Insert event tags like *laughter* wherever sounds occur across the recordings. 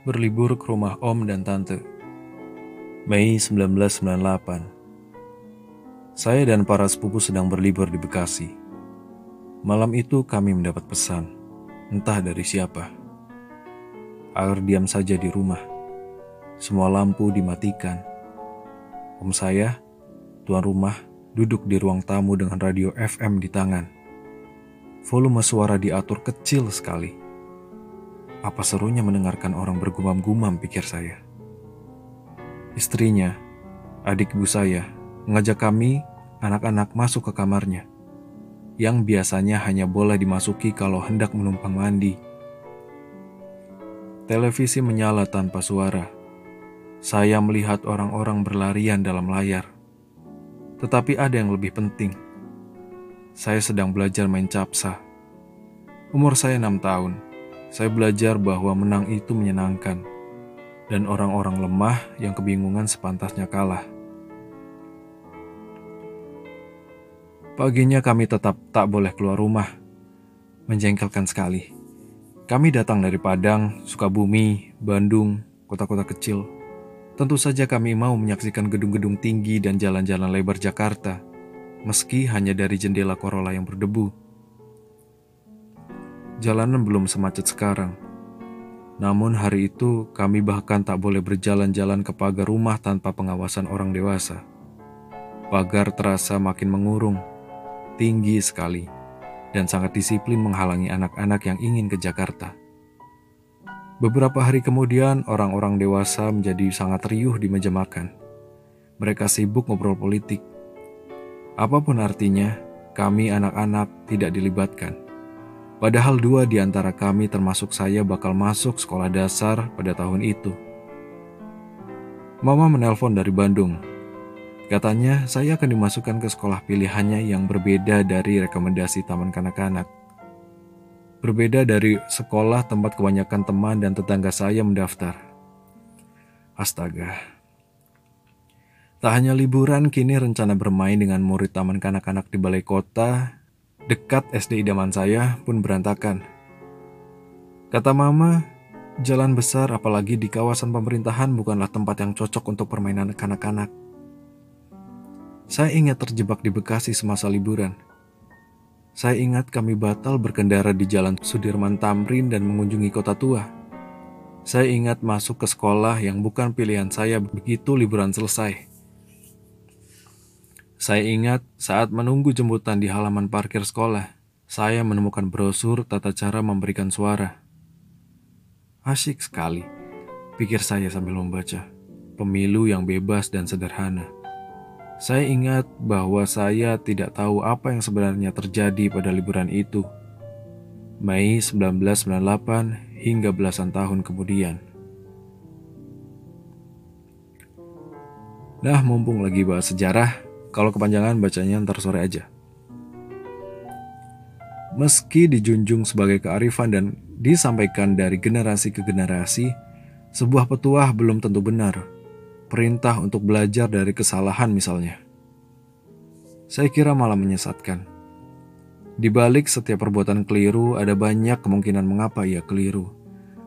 berlibur ke rumah om dan tante. Mei 1998. Saya dan para sepupu sedang berlibur di Bekasi. Malam itu kami mendapat pesan, entah dari siapa. Agar diam saja di rumah. Semua lampu dimatikan. Om saya, tuan rumah, duduk di ruang tamu dengan radio FM di tangan. Volume suara diatur kecil sekali. Apa serunya mendengarkan orang bergumam-gumam pikir saya. Istrinya, adik ibu saya, mengajak kami, anak-anak masuk ke kamarnya, yang biasanya hanya boleh dimasuki kalau hendak menumpang mandi. Televisi menyala tanpa suara. Saya melihat orang-orang berlarian dalam layar. Tetapi ada yang lebih penting. Saya sedang belajar main capsa. Umur saya enam tahun. Saya belajar bahwa menang itu menyenangkan dan orang-orang lemah yang kebingungan sepantasnya kalah. Paginya kami tetap tak boleh keluar rumah. Menjengkelkan sekali. Kami datang dari Padang, Sukabumi, Bandung, kota-kota kecil. Tentu saja kami mau menyaksikan gedung-gedung tinggi dan jalan-jalan lebar Jakarta, meski hanya dari jendela Corolla yang berdebu. Jalanan belum semacet sekarang namun hari itu kami bahkan tak boleh berjalan-jalan ke pagar rumah tanpa pengawasan orang dewasa. Pagar terasa makin mengurung, tinggi sekali, dan sangat disiplin menghalangi anak-anak yang ingin ke Jakarta. Beberapa hari kemudian, orang-orang dewasa menjadi sangat riuh di meja makan. Mereka sibuk ngobrol politik. Apa pun artinya, kami anak-anak tidak dilibatkan. Padahal dua di antara kami termasuk saya bakal masuk sekolah dasar pada tahun itu. Mama menelpon dari Bandung. Katanya saya akan dimasukkan ke sekolah pilihannya yang berbeda dari rekomendasi taman kanak-kanak. Berbeda dari sekolah tempat kebanyakan teman dan tetangga saya mendaftar. Astaga. Tak hanya liburan, kini rencana bermain dengan murid taman kanak-kanak di balai kota Dekat SD idaman saya pun berantakan. Kata mama, jalan besar apalagi di kawasan pemerintahan bukanlah tempat yang cocok untuk permainan kanak-kanak. Saya ingat terjebak di Bekasi semasa liburan. Saya ingat kami batal berkendara di jalan Sudirman Tamrin dan mengunjungi kota tua. Saya ingat masuk ke sekolah yang bukan pilihan saya begitu liburan selesai. Saya ingat saat menunggu jemputan di halaman parkir sekolah, saya menemukan brosur tata cara memberikan suara. Asyik sekali, pikir saya sambil membaca. Pemilu yang bebas dan sederhana. Saya ingat bahwa saya tidak tahu apa yang sebenarnya terjadi pada liburan itu. Mei 1998 hingga belasan tahun kemudian. Nah, mumpung lagi bahas sejarah, kalau kepanjangan bacanya ntar sore aja. Meski dijunjung sebagai kearifan dan disampaikan dari generasi ke generasi, sebuah petuah belum tentu benar. Perintah untuk belajar dari kesalahan misalnya. Saya kira malah menyesatkan. Di balik setiap perbuatan keliru ada banyak kemungkinan mengapa ia keliru.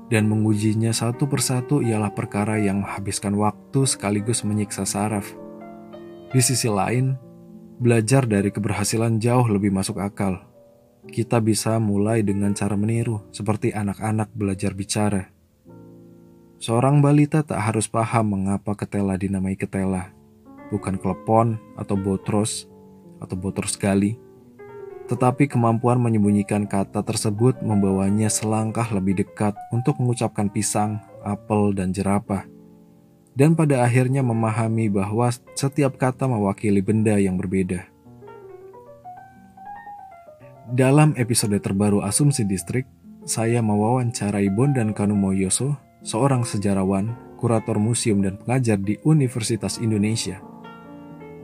Dan mengujinya satu persatu ialah perkara yang menghabiskan waktu sekaligus menyiksa saraf. Di sisi lain, belajar dari keberhasilan jauh lebih masuk akal. Kita bisa mulai dengan cara meniru, seperti anak-anak belajar bicara. Seorang balita tak harus paham mengapa ketela dinamai ketela, bukan klepon atau botros atau botros gali. Tetapi kemampuan menyembunyikan kata tersebut membawanya selangkah lebih dekat untuk mengucapkan pisang, apel, dan jerapah dan pada akhirnya memahami bahwa setiap kata mewakili benda yang berbeda. Dalam episode terbaru Asumsi Distrik, saya mewawancarai Bondan Kanumoyoso, seorang sejarawan, kurator museum dan pengajar di Universitas Indonesia.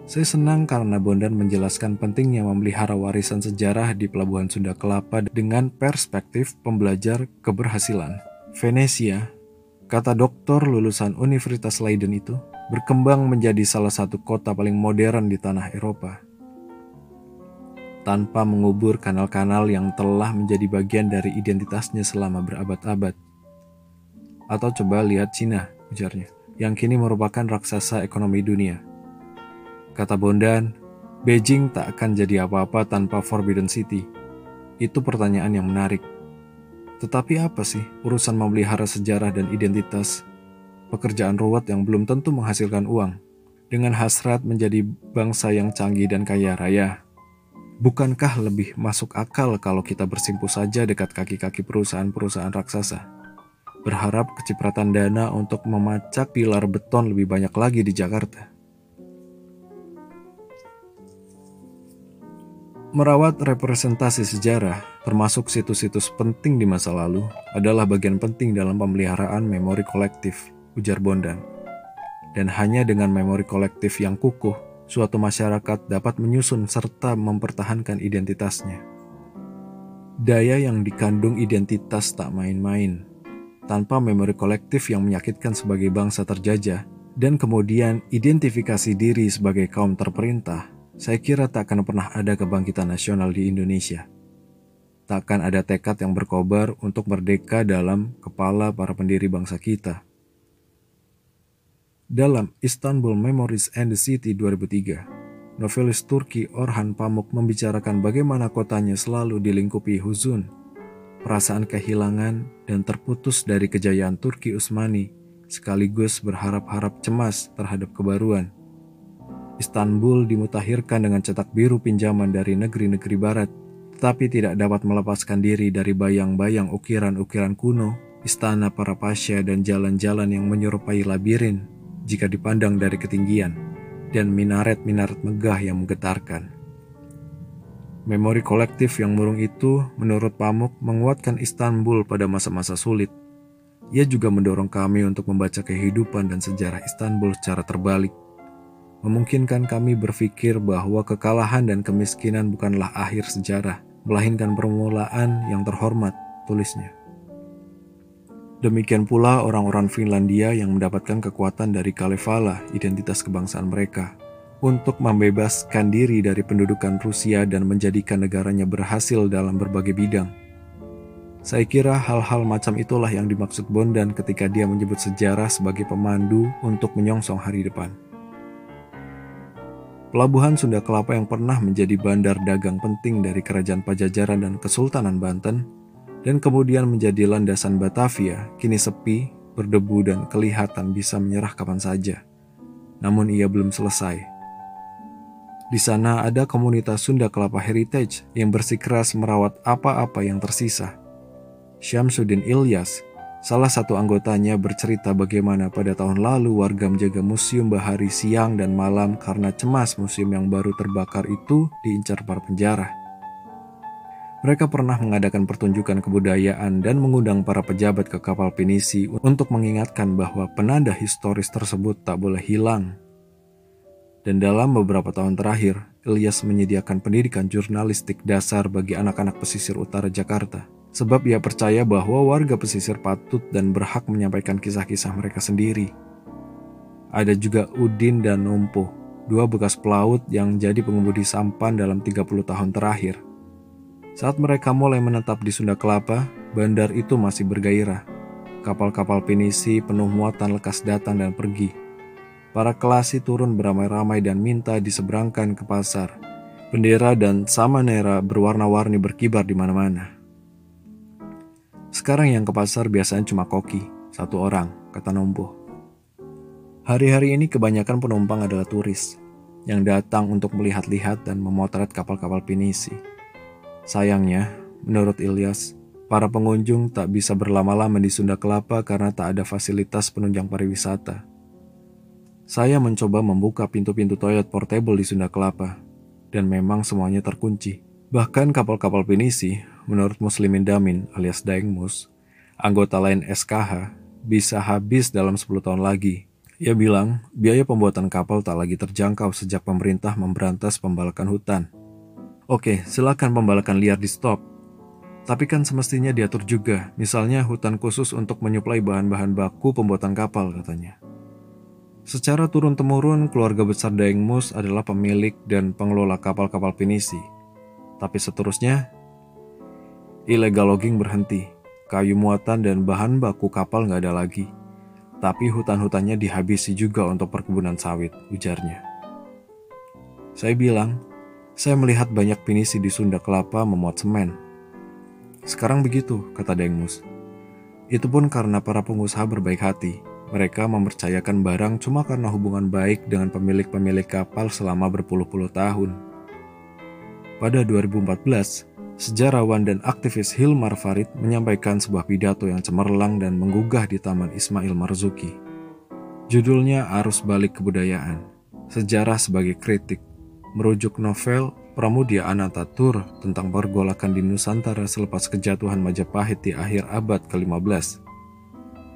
Saya senang karena Bondan menjelaskan pentingnya memelihara warisan sejarah di Pelabuhan Sunda Kelapa dengan perspektif pembelajar keberhasilan. Venesia, Kata doktor lulusan Universitas Leiden itu, berkembang menjadi salah satu kota paling modern di tanah Eropa. Tanpa mengubur kanal-kanal yang telah menjadi bagian dari identitasnya selama berabad-abad. Atau coba lihat Cina, ujarnya, yang kini merupakan raksasa ekonomi dunia. Kata Bondan, Beijing tak akan jadi apa-apa tanpa Forbidden City. Itu pertanyaan yang menarik. Tetapi apa sih urusan memelihara sejarah dan identitas? Pekerjaan ruwet yang belum tentu menghasilkan uang. Dengan hasrat menjadi bangsa yang canggih dan kaya raya. Bukankah lebih masuk akal kalau kita bersimpuh saja dekat kaki-kaki perusahaan-perusahaan raksasa? berharap kecipratan dana untuk memacak pilar beton lebih banyak lagi di Jakarta. Merawat representasi sejarah, termasuk situs-situs penting di masa lalu, adalah bagian penting dalam pemeliharaan memori kolektif, ujar Bondan. Dan hanya dengan memori kolektif yang kukuh, suatu masyarakat dapat menyusun serta mempertahankan identitasnya. Daya yang dikandung identitas tak main-main, tanpa memori kolektif yang menyakitkan sebagai bangsa terjajah, dan kemudian identifikasi diri sebagai kaum terperintah, saya kira tak akan pernah ada kebangkitan nasional di Indonesia. Tak akan ada tekad yang berkobar untuk merdeka dalam kepala para pendiri bangsa kita. Dalam Istanbul Memories and the City 2003, novelis Turki Orhan Pamuk membicarakan bagaimana kotanya selalu dilingkupi huzun perasaan kehilangan dan terputus dari kejayaan Turki Utsmani, sekaligus berharap-harap cemas terhadap kebaruan. Istanbul dimutakhirkan dengan cetak biru pinjaman dari negeri-negeri barat, tetapi tidak dapat melepaskan diri dari bayang-bayang ukiran-ukiran kuno, istana para pasya dan jalan-jalan yang menyerupai labirin jika dipandang dari ketinggian, dan minaret-minaret megah yang menggetarkan. Memori kolektif yang murung itu, menurut Pamuk, menguatkan Istanbul pada masa-masa sulit. Ia juga mendorong kami untuk membaca kehidupan dan sejarah Istanbul secara terbalik. Memungkinkan kami berpikir bahwa kekalahan dan kemiskinan bukanlah akhir sejarah, melainkan permulaan yang terhormat, tulisnya. Demikian pula orang-orang Finlandia yang mendapatkan kekuatan dari Kalevala, identitas kebangsaan mereka, untuk membebaskan diri dari pendudukan Rusia dan menjadikan negaranya berhasil dalam berbagai bidang. Saya kira hal-hal macam itulah yang dimaksud Bondan ketika dia menyebut sejarah sebagai pemandu untuk menyongsong hari depan. Pelabuhan Sunda Kelapa yang pernah menjadi bandar dagang penting dari Kerajaan Pajajaran dan Kesultanan Banten, dan kemudian menjadi landasan Batavia, kini sepi, berdebu dan kelihatan bisa menyerah kapan saja. Namun ia belum selesai. Di sana ada komunitas Sunda Kelapa Heritage yang bersikeras merawat apa-apa yang tersisa. Syamsuddin Ilyas, salah satu anggotanya bercerita bagaimana pada tahun lalu warga menjaga museum bahari siang dan malam karena cemas museum yang baru terbakar itu diincar para penjara. Mereka pernah mengadakan pertunjukan kebudayaan dan mengundang para pejabat ke kapal pinisi untuk mengingatkan bahwa penanda historis tersebut tak boleh hilang dan dalam beberapa tahun terakhir, Ilyas menyediakan pendidikan jurnalistik dasar bagi anak-anak pesisir utara Jakarta. Sebab ia percaya bahwa warga pesisir patut dan berhak menyampaikan kisah-kisah mereka sendiri. Ada juga Udin dan Numpo, dua bekas pelaut yang jadi pengemudi sampan dalam 30 tahun terakhir. Saat mereka mulai menetap di Sunda Kelapa, bandar itu masih bergairah. Kapal-kapal pinisi penuh muatan lekas datang dan pergi Para kelasi turun beramai-ramai dan minta diseberangkan ke pasar. Bendera dan samanera berwarna-warni berkibar di mana-mana. Sekarang yang ke pasar biasanya cuma koki, satu orang, kata Nombo. Hari-hari ini kebanyakan penumpang adalah turis yang datang untuk melihat-lihat dan memotret kapal-kapal pinisi. Sayangnya, menurut Ilyas, para pengunjung tak bisa berlama-lama di Sunda Kelapa karena tak ada fasilitas penunjang pariwisata. Saya mencoba membuka pintu-pintu toilet portable di Sunda Kelapa, dan memang semuanya terkunci. Bahkan kapal-kapal pinisi, menurut Muslimin Damin alias Daeng Mus, anggota lain SKH, bisa habis dalam 10 tahun lagi. Ia bilang, biaya pembuatan kapal tak lagi terjangkau sejak pemerintah memberantas pembalakan hutan. Oke, silakan pembalakan liar di stop. Tapi kan semestinya diatur juga, misalnya hutan khusus untuk menyuplai bahan-bahan baku pembuatan kapal katanya. Secara turun-temurun, keluarga besar Daeng Mus adalah pemilik dan pengelola kapal-kapal pinisi. Tapi seterusnya, illegal logging berhenti. kayu muatan dan bahan baku kapal nggak ada lagi. Tapi hutan-hutannya dihabisi juga untuk perkebunan sawit, ujarnya. Saya bilang, saya melihat banyak pinisi di Sunda Kelapa memuat semen. Sekarang begitu, kata Dengmus. Itu pun karena para pengusaha berbaik hati. Mereka mempercayakan barang cuma karena hubungan baik dengan pemilik-pemilik kapal selama berpuluh-puluh tahun. Pada 2014, sejarawan dan aktivis Hilmar Farid menyampaikan sebuah pidato yang cemerlang dan menggugah di Taman Ismail Marzuki. Judulnya Arus Balik Kebudayaan, Sejarah sebagai Kritik merujuk novel Pramudia Anantatur tentang pergolakan di Nusantara selepas kejatuhan Majapahit di akhir abad ke-15.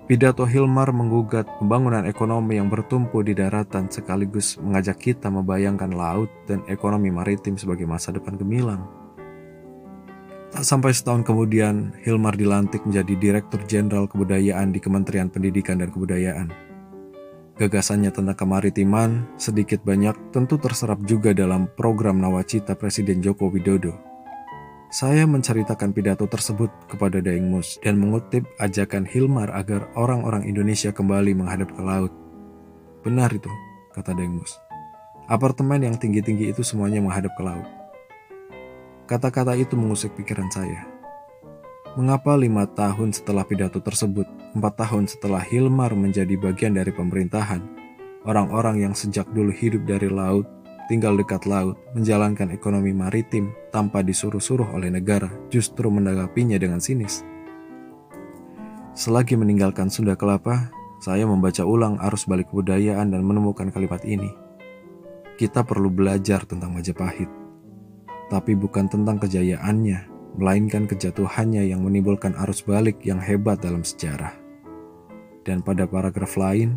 Pidato Hilmar menggugat pembangunan ekonomi yang bertumpu di daratan sekaligus mengajak kita membayangkan laut dan ekonomi maritim sebagai masa depan gemilang. Tak sampai setahun kemudian, Hilmar dilantik menjadi Direktur Jenderal Kebudayaan di Kementerian Pendidikan dan Kebudayaan. Gagasannya tentang kemaritiman sedikit banyak tentu terserap juga dalam program Nawacita Presiden Joko Widodo. Saya menceritakan pidato tersebut kepada Daeng Mus dan mengutip ajakan Hilmar agar orang-orang Indonesia kembali menghadap ke laut. Benar itu, kata Daeng Mus. Apartemen yang tinggi-tinggi itu semuanya menghadap ke laut. Kata-kata itu mengusik pikiran saya. Mengapa lima tahun setelah pidato tersebut, empat tahun setelah Hilmar menjadi bagian dari pemerintahan, orang-orang yang sejak dulu hidup dari laut, tinggal dekat laut, menjalankan ekonomi maritim tanpa disuruh-suruh oleh negara, justru menanggapinya dengan sinis? Selagi meninggalkan Sunda Kelapa, saya membaca ulang arus balik kebudayaan dan menemukan kalimat ini. Kita perlu belajar tentang Majapahit, tapi bukan tentang kejayaannya, melainkan kejatuhannya yang menimbulkan arus balik yang hebat dalam sejarah. Dan pada paragraf lain,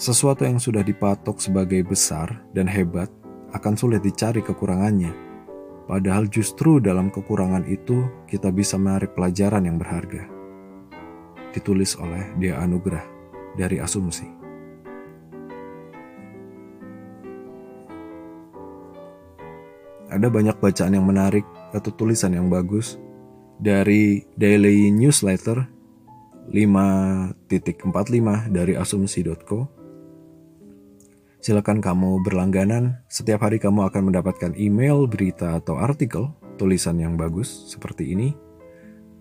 sesuatu yang sudah dipatok sebagai besar dan hebat akan sulit dicari kekurangannya. Padahal justru dalam kekurangan itu kita bisa menarik pelajaran yang berharga. Ditulis oleh Dia Anugrah dari Asumsi. Ada banyak bacaan yang menarik atau tulisan yang bagus dari daily newsletter 5.45 dari asumsi.co. Silakan kamu berlangganan, setiap hari kamu akan mendapatkan email, berita, atau artikel tulisan yang bagus seperti ini.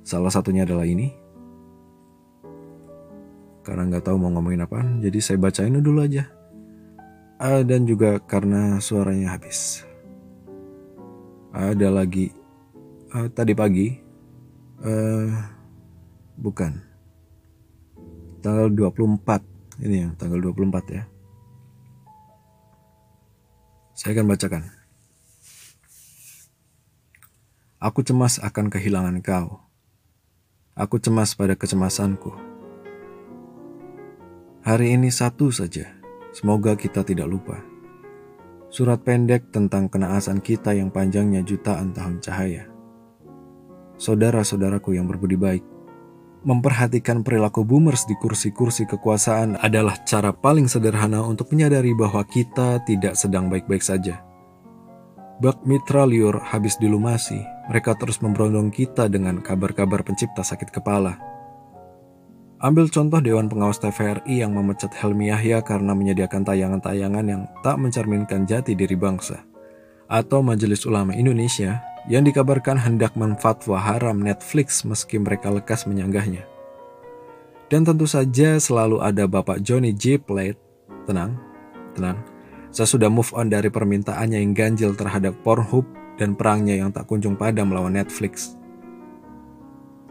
Salah satunya adalah ini. Karena nggak tahu mau ngomongin apa, jadi saya bacain dulu aja. Uh, dan juga karena suaranya habis. Ada lagi uh, tadi pagi uh, bukan tanggal 24 ini yang tanggal 24 ya saya akan bacakan Aku cemas akan kehilangan kau. Aku cemas pada kecemasanku. Hari ini satu saja. Semoga kita tidak lupa. Surat pendek tentang kenaasan kita yang panjangnya jutaan tahun cahaya saudara-saudaraku yang berbudi baik. Memperhatikan perilaku boomers di kursi-kursi kekuasaan adalah cara paling sederhana untuk menyadari bahwa kita tidak sedang baik-baik saja. Bak mitra liur habis dilumasi, mereka terus memberondong kita dengan kabar-kabar pencipta sakit kepala. Ambil contoh Dewan Pengawas TVRI yang memecat Helmi Yahya karena menyediakan tayangan-tayangan yang tak mencerminkan jati diri bangsa. Atau Majelis Ulama Indonesia yang dikabarkan hendak menfatwa haram Netflix meski mereka lekas menyanggahnya. Dan tentu saja selalu ada Bapak Johnny J. Plate. Tenang, tenang. Saya sudah move on dari permintaannya yang ganjil terhadap Pornhub dan perangnya yang tak kunjung padam melawan Netflix.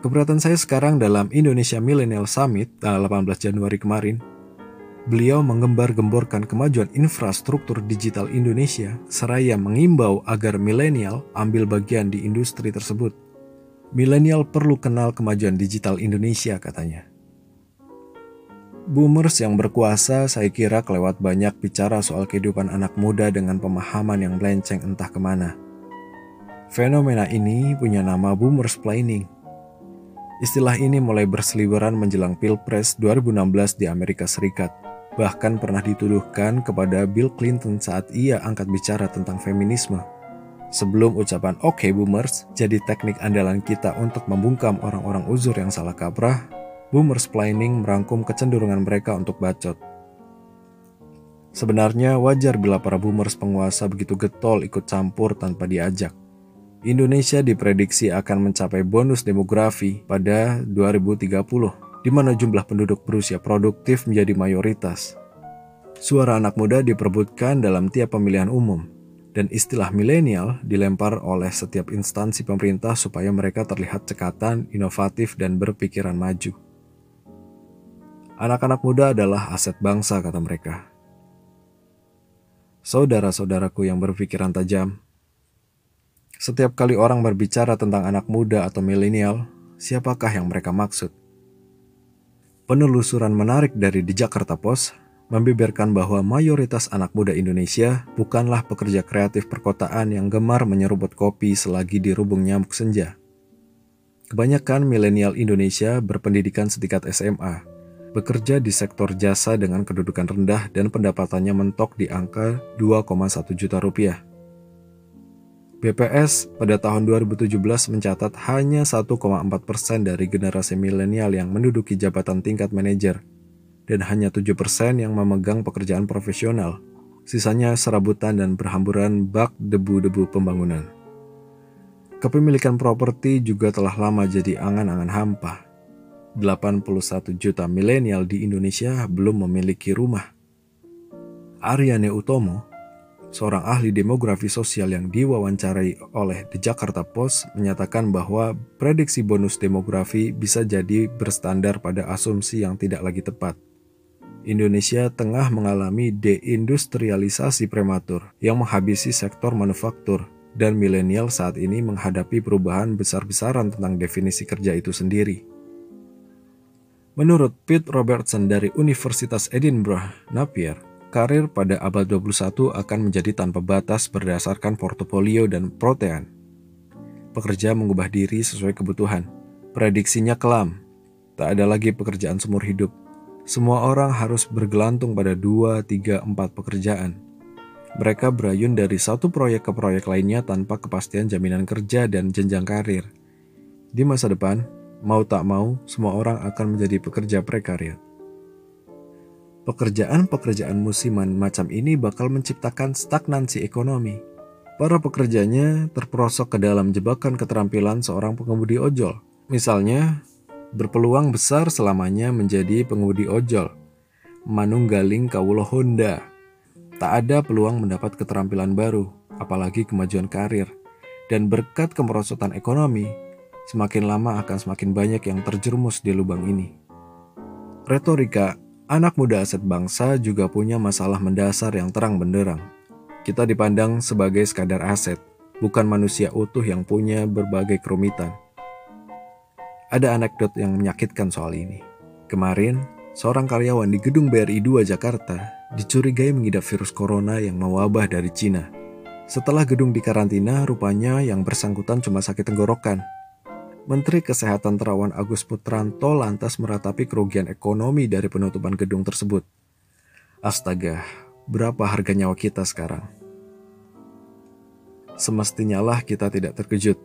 Keberatan saya sekarang dalam Indonesia Millennial Summit tanggal 18 Januari kemarin beliau menggembar-gemborkan kemajuan infrastruktur digital Indonesia seraya mengimbau agar milenial ambil bagian di industri tersebut. Milenial perlu kenal kemajuan digital Indonesia katanya. Boomers yang berkuasa saya kira kelewat banyak bicara soal kehidupan anak muda dengan pemahaman yang melenceng entah ke mana. Fenomena ini punya nama boomers planning. Istilah ini mulai berseliweran menjelang Pilpres 2016 di Amerika Serikat bahkan pernah dituduhkan kepada Bill Clinton saat ia angkat bicara tentang feminisme. Sebelum ucapan oke okay, boomers jadi teknik andalan kita untuk membungkam orang-orang uzur yang salah kaprah, boomers planning merangkum kecenderungan mereka untuk bacot. Sebenarnya wajar bila para boomers penguasa begitu getol ikut campur tanpa diajak. Indonesia diprediksi akan mencapai bonus demografi pada 2030, di mana jumlah penduduk berusia produktif menjadi mayoritas. Suara anak muda diperbutkan dalam tiap pemilihan umum, dan istilah milenial dilempar oleh setiap instansi pemerintah supaya mereka terlihat cekatan, inovatif, dan berpikiran maju. Anak-anak muda adalah aset bangsa, kata mereka. Saudara-saudaraku yang berpikiran tajam, setiap kali orang berbicara tentang anak muda atau milenial, siapakah yang mereka maksud? Penelusuran menarik dari The Jakarta Post membeberkan bahwa mayoritas anak muda Indonesia bukanlah pekerja kreatif perkotaan yang gemar menyeruput kopi selagi di rubung nyamuk senja. Kebanyakan milenial Indonesia berpendidikan setingkat SMA, bekerja di sektor jasa dengan kedudukan rendah dan pendapatannya mentok di angka 2,1 juta rupiah. BPS pada tahun 2017 mencatat hanya 1,4 persen dari generasi milenial yang menduduki jabatan tingkat manajer dan hanya 7% yang memegang pekerjaan profesional. Sisanya serabutan dan berhamburan bak debu-debu pembangunan. Kepemilikan properti juga telah lama jadi angan-angan hampa. 81 juta milenial di Indonesia belum memiliki rumah. Aryane Utomo, seorang ahli demografi sosial yang diwawancarai oleh The Jakarta Post, menyatakan bahwa prediksi bonus demografi bisa jadi berstandar pada asumsi yang tidak lagi tepat. Indonesia tengah mengalami deindustrialisasi prematur yang menghabisi sektor manufaktur dan milenial saat ini menghadapi perubahan besar-besaran tentang definisi kerja itu sendiri. Menurut Pete Robertson dari Universitas Edinburgh, Napier, karir pada abad 21 akan menjadi tanpa batas berdasarkan portofolio dan protean. Pekerja mengubah diri sesuai kebutuhan. Prediksinya kelam. Tak ada lagi pekerjaan seumur hidup semua orang harus bergelantung pada dua, tiga, empat pekerjaan. Mereka berayun dari satu proyek ke proyek lainnya tanpa kepastian jaminan kerja dan jenjang karir. Di masa depan, mau tak mau, semua orang akan menjadi pekerja prekariat. Pekerjaan-pekerjaan musiman macam ini bakal menciptakan stagnansi ekonomi. Para pekerjanya terperosok ke dalam jebakan keterampilan seorang pengemudi ojol. Misalnya, berpeluang besar selamanya menjadi pengemudi ojol. Manunggaling Kawulo Honda. Tak ada peluang mendapat keterampilan baru, apalagi kemajuan karir. Dan berkat kemerosotan ekonomi, semakin lama akan semakin banyak yang terjerumus di lubang ini. Retorika, anak muda aset bangsa juga punya masalah mendasar yang terang benderang. Kita dipandang sebagai sekadar aset, bukan manusia utuh yang punya berbagai kerumitan. Ada anekdot yang menyakitkan soal ini. Kemarin, seorang karyawan di gedung BRI 2 Jakarta dicurigai mengidap virus corona yang mewabah dari Cina. Setelah gedung dikarantina, rupanya yang bersangkutan cuma sakit tenggorokan. Menteri Kesehatan Terawan Agus Putranto lantas meratapi kerugian ekonomi dari penutupan gedung tersebut. Astaga, berapa harga nyawa kita sekarang? Semestinya lah kita tidak terkejut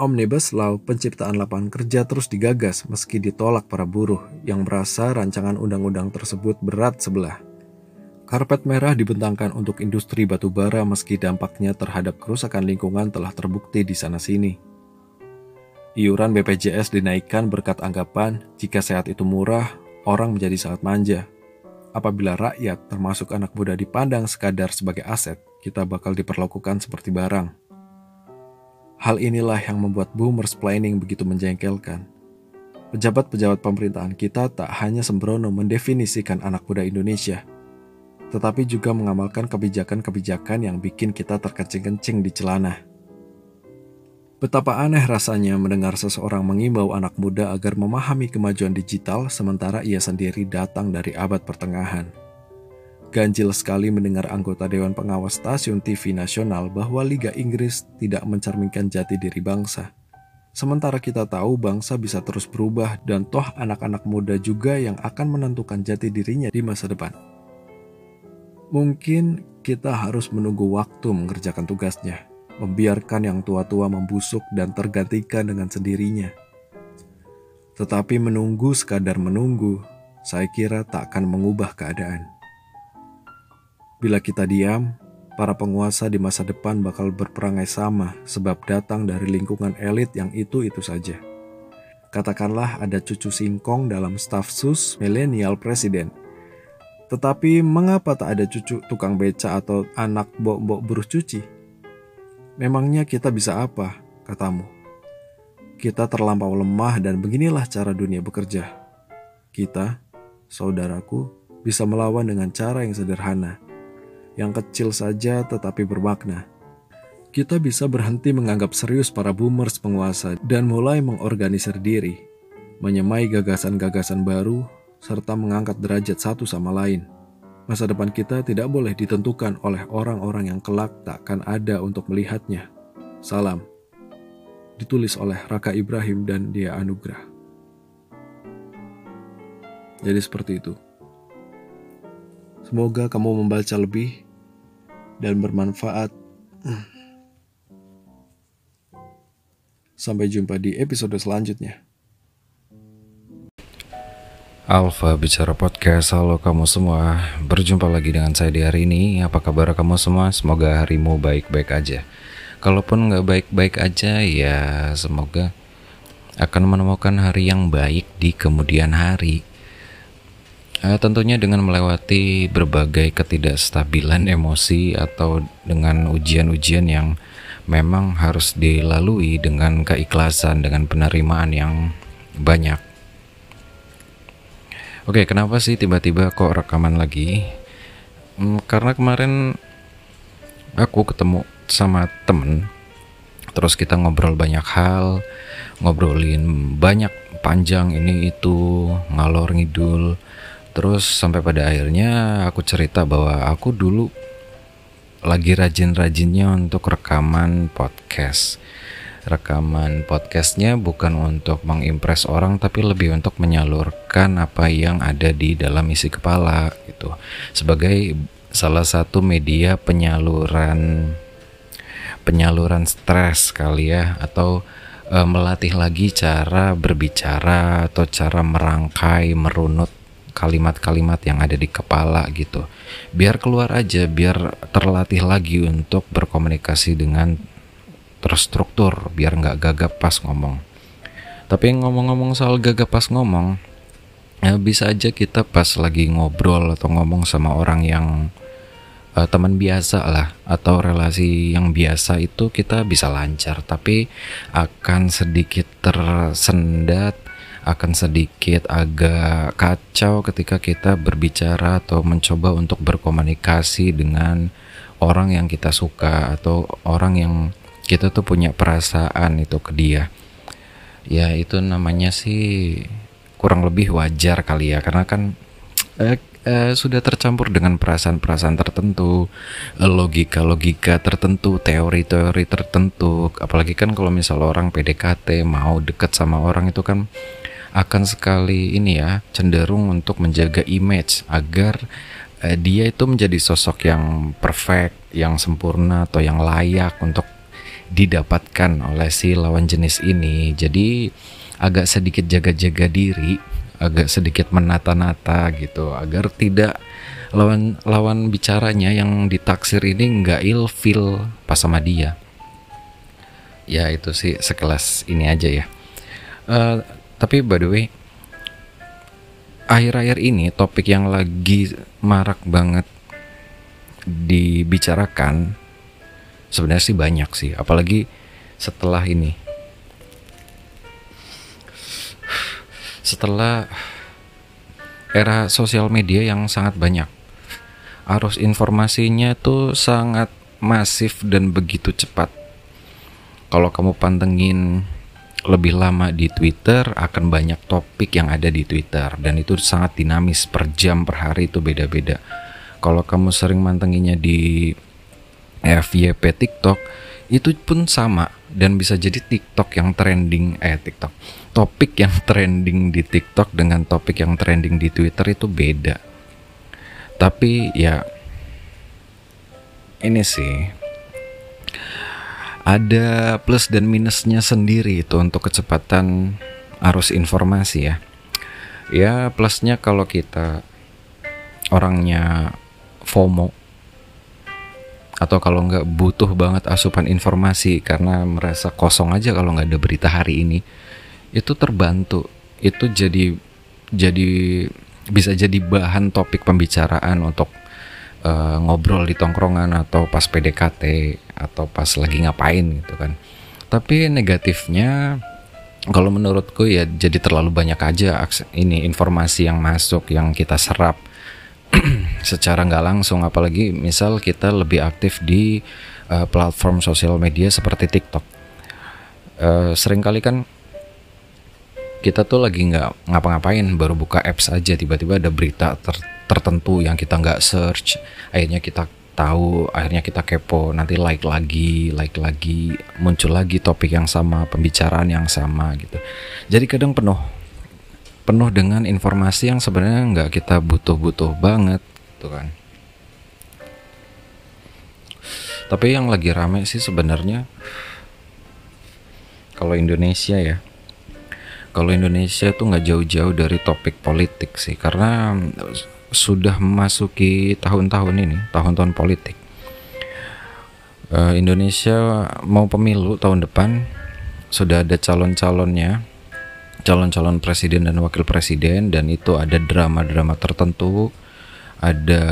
Omnibus Law penciptaan lapangan kerja terus digagas meski ditolak para buruh yang merasa rancangan undang-undang tersebut berat sebelah. Karpet merah dibentangkan untuk industri batubara meski dampaknya terhadap kerusakan lingkungan telah terbukti di sana-sini. Iuran BPJS dinaikkan berkat anggapan jika sehat itu murah, orang menjadi sangat manja. Apabila rakyat termasuk anak muda dipandang sekadar sebagai aset, kita bakal diperlakukan seperti barang. Hal inilah yang membuat boomers planning begitu menjengkelkan. Pejabat-pejabat pemerintahan kita tak hanya sembrono mendefinisikan anak muda Indonesia, tetapi juga mengamalkan kebijakan-kebijakan yang bikin kita terkencing-kencing di celana. Betapa aneh rasanya mendengar seseorang mengimbau anak muda agar memahami kemajuan digital sementara ia sendiri datang dari abad pertengahan. Ganjil sekali mendengar anggota Dewan Pengawas Stasiun TV Nasional bahwa Liga Inggris tidak mencerminkan jati diri bangsa. Sementara kita tahu bangsa bisa terus berubah dan toh anak-anak muda juga yang akan menentukan jati dirinya di masa depan. Mungkin kita harus menunggu waktu mengerjakan tugasnya. Membiarkan yang tua-tua membusuk dan tergantikan dengan sendirinya. Tetapi menunggu sekadar menunggu, saya kira tak akan mengubah keadaan. Bila kita diam, para penguasa di masa depan bakal berperangai sama sebab datang dari lingkungan elit yang itu-itu saja. Katakanlah ada cucu singkong dalam staf sus milenial presiden. Tetapi mengapa tak ada cucu tukang beca atau anak bok-bok buruh cuci? Memangnya kita bisa apa, katamu? Kita terlampau lemah dan beginilah cara dunia bekerja. Kita, saudaraku, bisa melawan dengan cara yang sederhana – yang kecil saja tetapi bermakna. Kita bisa berhenti menganggap serius para boomers penguasa dan mulai mengorganisir diri, menyemai gagasan-gagasan baru, serta mengangkat derajat satu sama lain. Masa depan kita tidak boleh ditentukan oleh orang-orang yang kelak takkan ada untuk melihatnya. Salam. Ditulis oleh Raka Ibrahim dan Dia Anugrah. Jadi seperti itu. Semoga kamu membaca lebih dan bermanfaat. Sampai jumpa di episode selanjutnya. Alfa Bicara Podcast, halo kamu semua. Berjumpa lagi dengan saya di hari ini. Apa kabar kamu semua? Semoga harimu baik-baik aja. Kalaupun nggak baik-baik aja ya semoga akan menemukan hari yang baik di kemudian hari. Uh, tentunya dengan melewati berbagai ketidakstabilan emosi atau dengan ujian-ujian yang memang harus dilalui dengan keikhlasan, dengan penerimaan yang banyak. Oke, kenapa sih tiba-tiba kok rekaman lagi? Hmm, karena kemarin aku ketemu sama temen, terus kita ngobrol banyak hal, ngobrolin banyak panjang ini itu ngalor ngidul Terus sampai pada akhirnya aku cerita bahwa aku dulu lagi rajin-rajinnya untuk rekaman podcast. Rekaman podcastnya bukan untuk mengimpress orang tapi lebih untuk menyalurkan apa yang ada di dalam isi kepala gitu. Sebagai salah satu media penyaluran penyaluran stres kali ya atau e, melatih lagi cara berbicara atau cara merangkai merunut kalimat-kalimat yang ada di kepala gitu. Biar keluar aja, biar terlatih lagi untuk berkomunikasi dengan terstruktur, biar nggak gagap pas ngomong. Tapi ngomong-ngomong soal gagap pas ngomong, ya bisa aja kita pas lagi ngobrol atau ngomong sama orang yang uh, teman biasa lah atau relasi yang biasa itu kita bisa lancar tapi akan sedikit tersendat akan sedikit agak kacau ketika kita berbicara atau mencoba untuk berkomunikasi dengan orang yang kita suka atau orang yang kita tuh punya perasaan itu ke dia. Ya itu namanya sih kurang lebih wajar kali ya karena kan eh, eh, sudah tercampur dengan perasaan-perasaan tertentu, logika-logika tertentu, teori-teori tertentu. Apalagi kan kalau misal orang PDKT mau deket sama orang itu kan akan sekali ini ya cenderung untuk menjaga image agar eh, dia itu menjadi sosok yang perfect, yang sempurna atau yang layak untuk didapatkan oleh si lawan jenis ini. Jadi agak sedikit jaga-jaga diri, agak sedikit menata-nata gitu agar tidak lawan lawan bicaranya yang ditaksir ini nggak ilfil pas sama dia. Ya itu sih sekelas ini aja ya. Uh, tapi by the way, akhir-akhir ini topik yang lagi marak banget dibicarakan sebenarnya sih banyak sih, apalagi setelah ini. Setelah era sosial media yang sangat banyak. Arus informasinya tuh sangat masif dan begitu cepat. Kalau kamu pantengin lebih lama di Twitter akan banyak topik yang ada di Twitter dan itu sangat dinamis per jam per hari itu beda-beda. Kalau kamu sering mantenginya di FYP TikTok itu pun sama dan bisa jadi TikTok yang trending eh TikTok topik yang trending di TikTok dengan topik yang trending di Twitter itu beda. Tapi ya ini sih ada plus dan minusnya sendiri itu untuk kecepatan arus informasi ya. Ya plusnya kalau kita orangnya FOMO atau kalau nggak butuh banget asupan informasi karena merasa kosong aja kalau nggak ada berita hari ini itu terbantu. Itu jadi jadi bisa jadi bahan topik pembicaraan untuk uh, ngobrol di tongkrongan atau pas PDKT atau pas lagi ngapain gitu kan. Tapi negatifnya kalau menurutku ya jadi terlalu banyak aja ini informasi yang masuk yang kita serap *clears throat* secara nggak langsung apalagi misal kita lebih aktif di uh, platform sosial media seperti TikTok. Uh, sering kali kan kita tuh lagi nggak ngapa-ngapain baru buka apps aja tiba-tiba ada berita ter tertentu yang kita nggak search akhirnya kita tahu akhirnya kita kepo nanti like lagi like lagi muncul lagi topik yang sama pembicaraan yang sama gitu. Jadi kadang penuh penuh dengan informasi yang sebenarnya nggak kita butuh-butuh banget gitu kan. Tapi yang lagi rame sih sebenarnya kalau Indonesia ya. Kalau Indonesia tuh nggak jauh-jauh dari topik politik sih karena sudah memasuki tahun-tahun ini tahun-tahun politik. Uh, Indonesia mau pemilu tahun depan sudah ada calon-calonnya calon-calon presiden dan wakil presiden dan itu ada drama-drama tertentu ada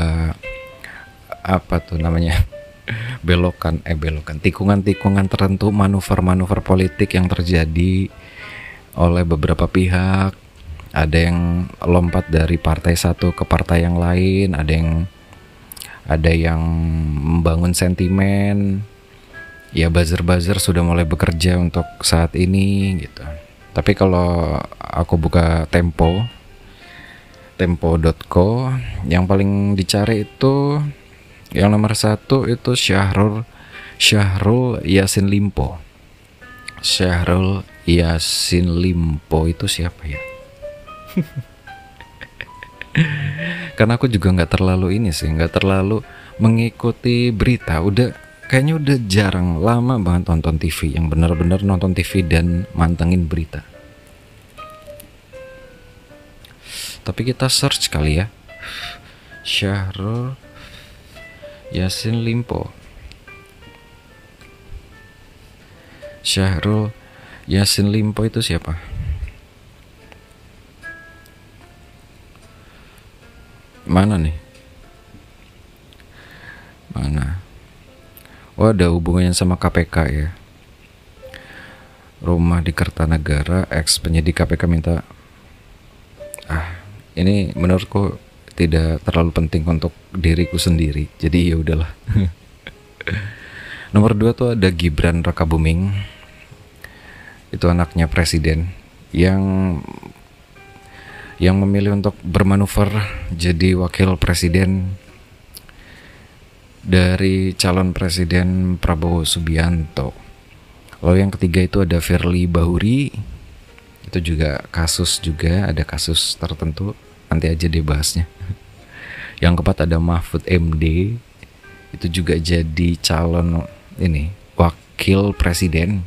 apa tuh namanya *laughs* belokan eh belokan tikungan-tikungan tertentu manuver-manuver politik yang terjadi oleh beberapa pihak. Ada yang lompat dari partai satu ke partai yang lain ada yang ada yang membangun sentimen. Ya buzzer-buzzer sudah mulai bekerja untuk saat ini gitu tapi kalau aku buka Tempo tempo.co yang paling dicari itu yang nomor satu itu Syahrul Syahrul Yasin Limpo. Syahrul Yasin Limpo itu siapa ya? *laughs* Karena aku juga nggak terlalu ini sih nggak terlalu mengikuti berita. Udah kayaknya udah jarang lama banget nonton TV yang benar-benar nonton TV dan mantengin berita tapi kita search kali ya Syahrul Yasin Limpo Syahrul Yasin Limpo itu siapa? Mana nih? Mana? Oh ada hubungannya sama KPK ya? Rumah di Kertanegara Ex penyidik KPK minta Ah ini menurutku tidak terlalu penting untuk diriku sendiri jadi ya udahlah. *laughs* Nomor dua tuh ada Gibran Rakabuming. Itu anaknya presiden yang yang memilih untuk bermanuver jadi wakil presiden dari calon presiden Prabowo Subianto. Lalu yang ketiga itu ada Firly Bahuri. Itu juga kasus juga, ada kasus tertentu. Nanti aja deh *laughs* yang keempat ada Mahfud MD itu juga jadi calon ini wakil presiden.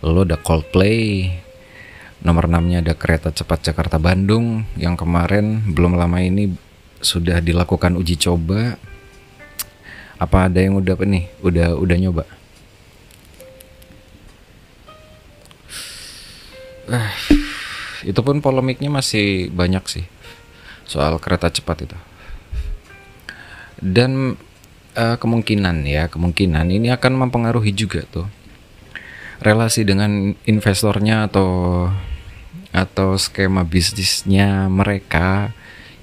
Lalu ada Coldplay. Nomor 6 nya ada kereta cepat Jakarta Bandung. Yang kemarin belum lama ini sudah dilakukan uji coba apa ada yang udah apa nih? Udah udah nyoba? *sighs* Itu pun polemiknya masih banyak sih soal kereta cepat itu. Dan uh, kemungkinan ya kemungkinan ini akan mempengaruhi juga tuh relasi dengan investornya atau atau skema bisnisnya mereka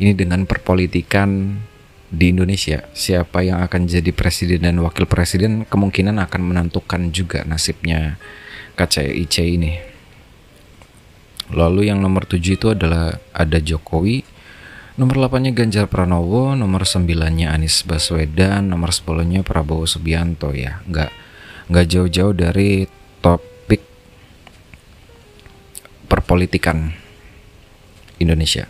ini dengan perpolitikan di Indonesia siapa yang akan jadi presiden dan wakil presiden kemungkinan akan menentukan juga nasibnya KCIC ini Lalu yang nomor 7 itu adalah ada Jokowi, nomor 8-nya Ganjar Pranowo, nomor 9-nya Anies Baswedan, nomor 10-nya Prabowo Subianto ya. Nggak nggak jauh-jauh dari topik perpolitikan Indonesia.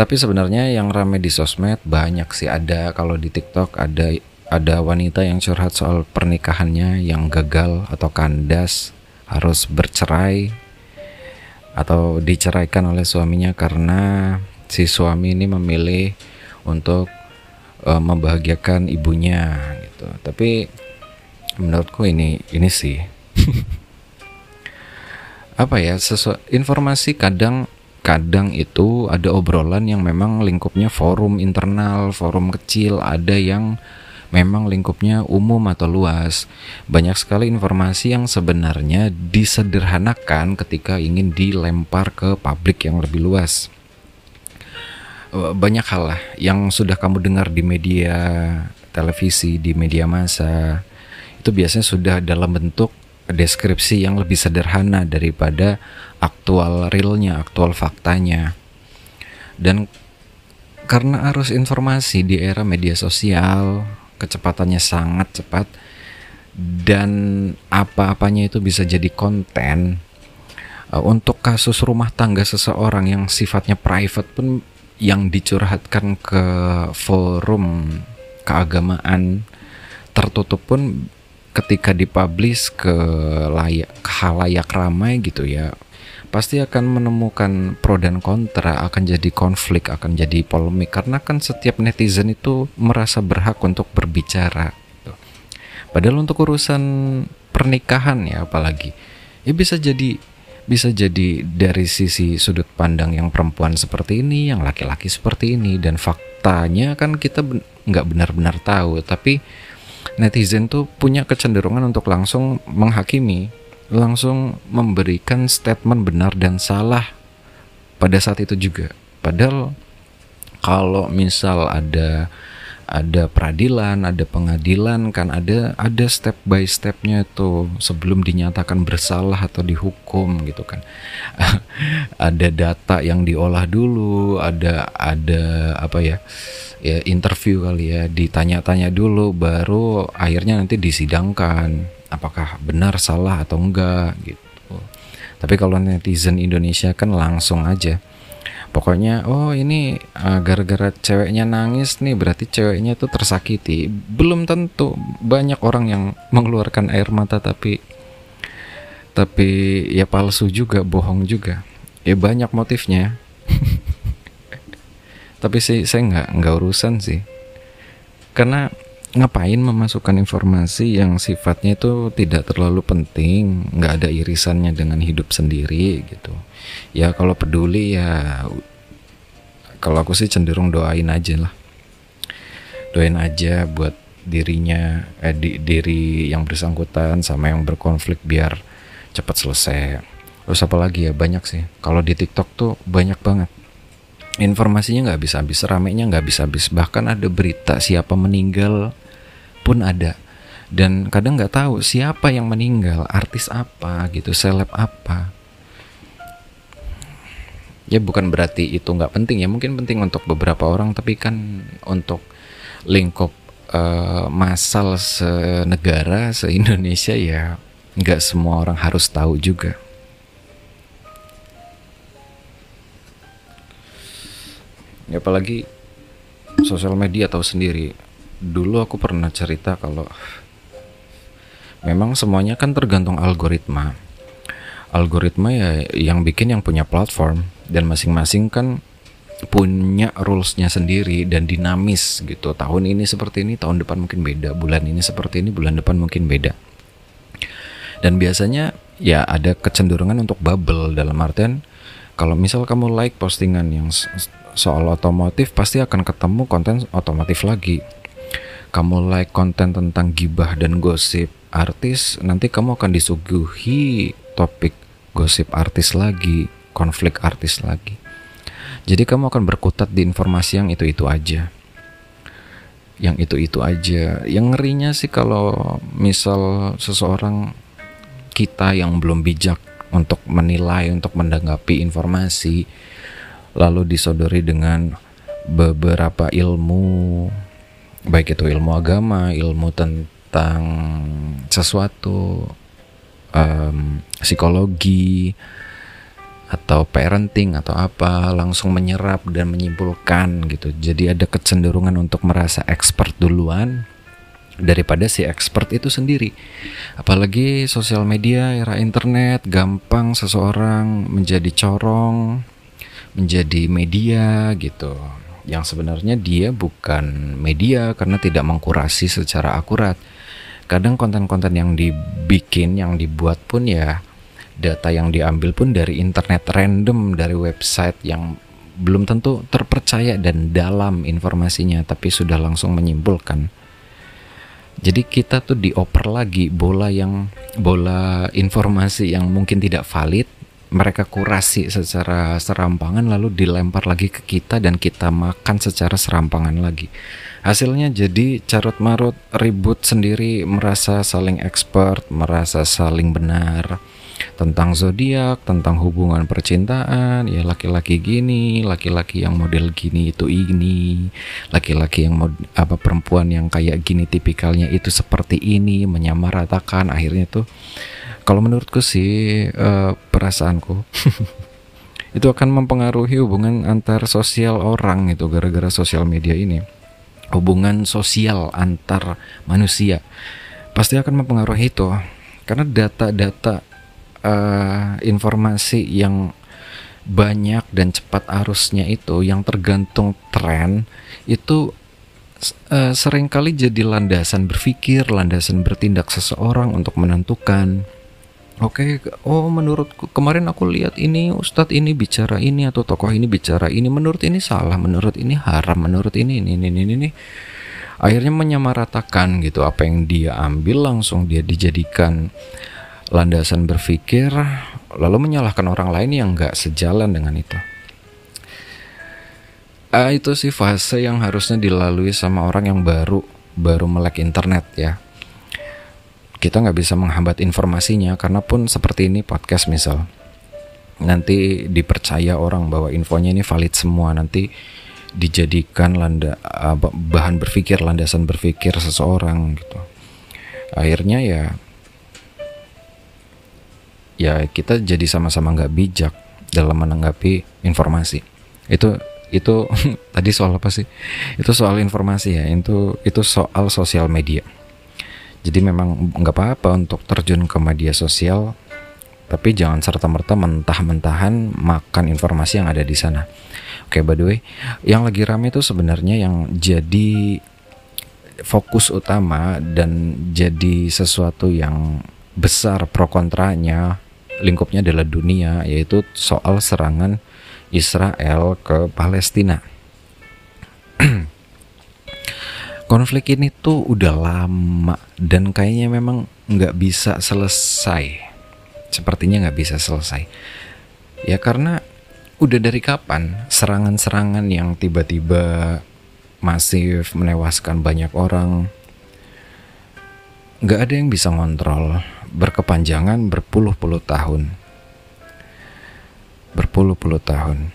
Tapi sebenarnya yang rame di sosmed banyak sih ada kalau di TikTok ada ada wanita yang curhat soal pernikahannya yang gagal atau kandas, harus bercerai atau diceraikan oleh suaminya karena si suami ini memilih untuk uh, membahagiakan ibunya gitu. Tapi menurutku ini ini sih *laughs* apa ya informasi kadang kadang itu ada obrolan yang memang lingkupnya forum internal, forum kecil, ada yang memang lingkupnya umum atau luas. Banyak sekali informasi yang sebenarnya disederhanakan ketika ingin dilempar ke publik yang lebih luas. Eh, banyak hal lah yang sudah kamu dengar di media televisi, di media massa, itu biasanya sudah dalam bentuk deskripsi yang lebih sederhana daripada aktual realnya, aktual faktanya. Dan karena arus informasi di era media sosial, kecepatannya sangat cepat dan apa-apanya itu bisa jadi konten. Uh, untuk kasus rumah tangga seseorang yang sifatnya private pun yang dicurhatkan ke forum keagamaan tertutup pun ketika dipublish ke layak ke halayak ramai gitu ya pasti akan menemukan pro dan kontra akan jadi konflik akan jadi polemik. Karena kan setiap netizen itu merasa berhak untuk berbicara gitu. padahal untuk urusan pernikahan ya apalagi. Ya bisa jadi bisa jadi dari sisi sudut pandang yang perempuan seperti ini yang laki-laki seperti ini dan faktanya kan kita nggak benar-benar tahu. Tapi netizen tuh punya kecenderungan untuk langsung menghakimi, langsung memberikan statement benar dan salah pada saat itu juga. Padahal kalau misal ada ada peradilan, ada pengadilan kan ada ada step by stepnya itu sebelum dinyatakan bersalah atau dihukum gitu kan. *laughs* ada data yang diolah dulu, ada ada apa ya? ya interview kali ya ditanya-tanya dulu baru akhirnya nanti disidangkan apakah benar salah atau enggak gitu tapi kalau netizen Indonesia kan langsung aja pokoknya oh ini uh, gara-gara ceweknya nangis nih berarti ceweknya tuh tersakiti. Belum tentu. Banyak orang yang mengeluarkan air mata tapi tapi ya palsu juga bohong juga. Ya banyak motifnya. *laughs* Tapi sih saya nggak nggak urusan sih. Karena ngapain memasukkan informasi yang sifatnya itu tidak terlalu penting nggak ada irisannya dengan hidup sendiri gitu. Ya kalau peduli ya kalau aku sih cenderung doain aja lah. Doain aja buat dirinya eh, di, diri yang bersangkutan sama yang berkonflik biar cepat selesai. Terus apa lagi ya? Banyak sih. Kalau di TikTok tuh banyak banget informasinya nggak bisa habis ramenya nggak bisa habis. Bahkan ada berita siapa meninggal pun ada. Dan kadang nggak tahu siapa yang meninggal artis apa gitu seleb apa. Ya bukan berarti itu nggak penting ya mungkin penting untuk beberapa orang tapi kan untuk lingkup uh, masal senegara se Indonesia ya nggak semua orang harus tahu juga ya apalagi sosial media tahu sendiri. Dulu aku pernah cerita kalau memang semuanya kan tergantung algoritma. Algoritma ya yang bikin yang punya platform dan masing-masing kan punya rulesnya sendiri dan dinamis gitu. Tahun ini seperti ini tahun depan mungkin beda. Bulan ini seperti ini bulan depan mungkin beda. Dan biasanya ya ada kecenderungan untuk bubble dalam artian kalau misal kamu like postingan yang soal otomotif pasti akan ketemu konten otomotif lagi. Kamu like konten tentang gibah dan gosip artis, nanti kamu akan disuguhi topik gosip artis lagi, konflik artis lagi. Jadi kamu akan berkutat di informasi yang itu-itu aja. Yang itu-itu aja. Yang ngerinya sih kalau misal seseorang kita yang belum bijak untuk menilai, untuk menanggapi informasi, lalu disodori dengan beberapa ilmu baik itu ilmu agama, ilmu tentang sesuatu um, psikologi atau parenting atau apa langsung menyerap dan menyimpulkan gitu. Jadi ada kecenderungan untuk merasa expert duluan daripada si expert itu sendiri. Apalagi sosial media, era internet, gampang seseorang menjadi corong, menjadi media gitu. Yang sebenarnya dia bukan media karena tidak mengkurasi secara akurat. Kadang konten-konten yang dibikin, yang dibuat pun ya data yang diambil pun dari internet random, dari website yang belum tentu terpercaya dan dalam informasinya, tapi sudah langsung menyimpulkan jadi kita tuh dioper lagi bola yang bola informasi yang mungkin tidak valid, mereka kurasi secara serampangan lalu dilempar lagi ke kita dan kita makan secara serampangan lagi. Hasilnya jadi carut marut, ribut sendiri, merasa saling expert, merasa saling benar tentang zodiak, tentang hubungan percintaan, ya laki-laki gini, laki-laki yang model gini itu ini, laki-laki yang mod, apa perempuan yang kayak gini tipikalnya itu seperti ini, menyamaratakan akhirnya tuh kalau menurutku sih uh, perasaanku *laughs* itu akan mempengaruhi hubungan antar sosial orang itu gara-gara sosial media ini. Hubungan sosial antar manusia pasti akan mempengaruhi itu karena data-data uh, informasi yang banyak dan cepat arusnya itu yang tergantung tren itu uh, sering kali jadi landasan berpikir, landasan bertindak seseorang untuk menentukan Oke, okay, oh menurutku kemarin aku lihat ini ustadz ini bicara ini atau tokoh ini bicara ini menurut ini salah, menurut ini haram, menurut ini ini ini ini, ini. akhirnya menyamaratakan gitu apa yang dia ambil langsung dia dijadikan landasan berpikir lalu menyalahkan orang lain yang nggak sejalan dengan itu. Uh, itu sih fase yang harusnya dilalui sama orang yang baru baru melek internet ya. Kita nggak bisa menghambat informasinya karena pun seperti ini podcast misal. Nanti dipercaya orang bahwa infonya ini valid semua nanti dijadikan landa uh, bahan berpikir landasan berpikir seseorang gitu. Akhirnya ya ya kita jadi sama-sama nggak bijak dalam menanggapi informasi itu itu *laughs* tadi soal apa sih itu soal informasi ya itu itu soal sosial media jadi memang nggak apa-apa untuk terjun ke media sosial tapi jangan serta-merta mentah-mentahan makan informasi yang ada di sana oke by the way yang lagi rame itu sebenarnya yang jadi fokus utama dan jadi sesuatu yang besar pro kontranya lingkupnya adalah dunia yaitu soal serangan Israel ke Palestina. *clears throat* Konflik ini tuh udah lama dan kayaknya memang nggak bisa selesai. Sepertinya nggak bisa selesai. Ya karena udah dari kapan serangan-serangan yang tiba-tiba masif menewaskan banyak orang nggak ada yang bisa ngontrol berkepanjangan berpuluh-puluh tahun. Berpuluh-puluh tahun.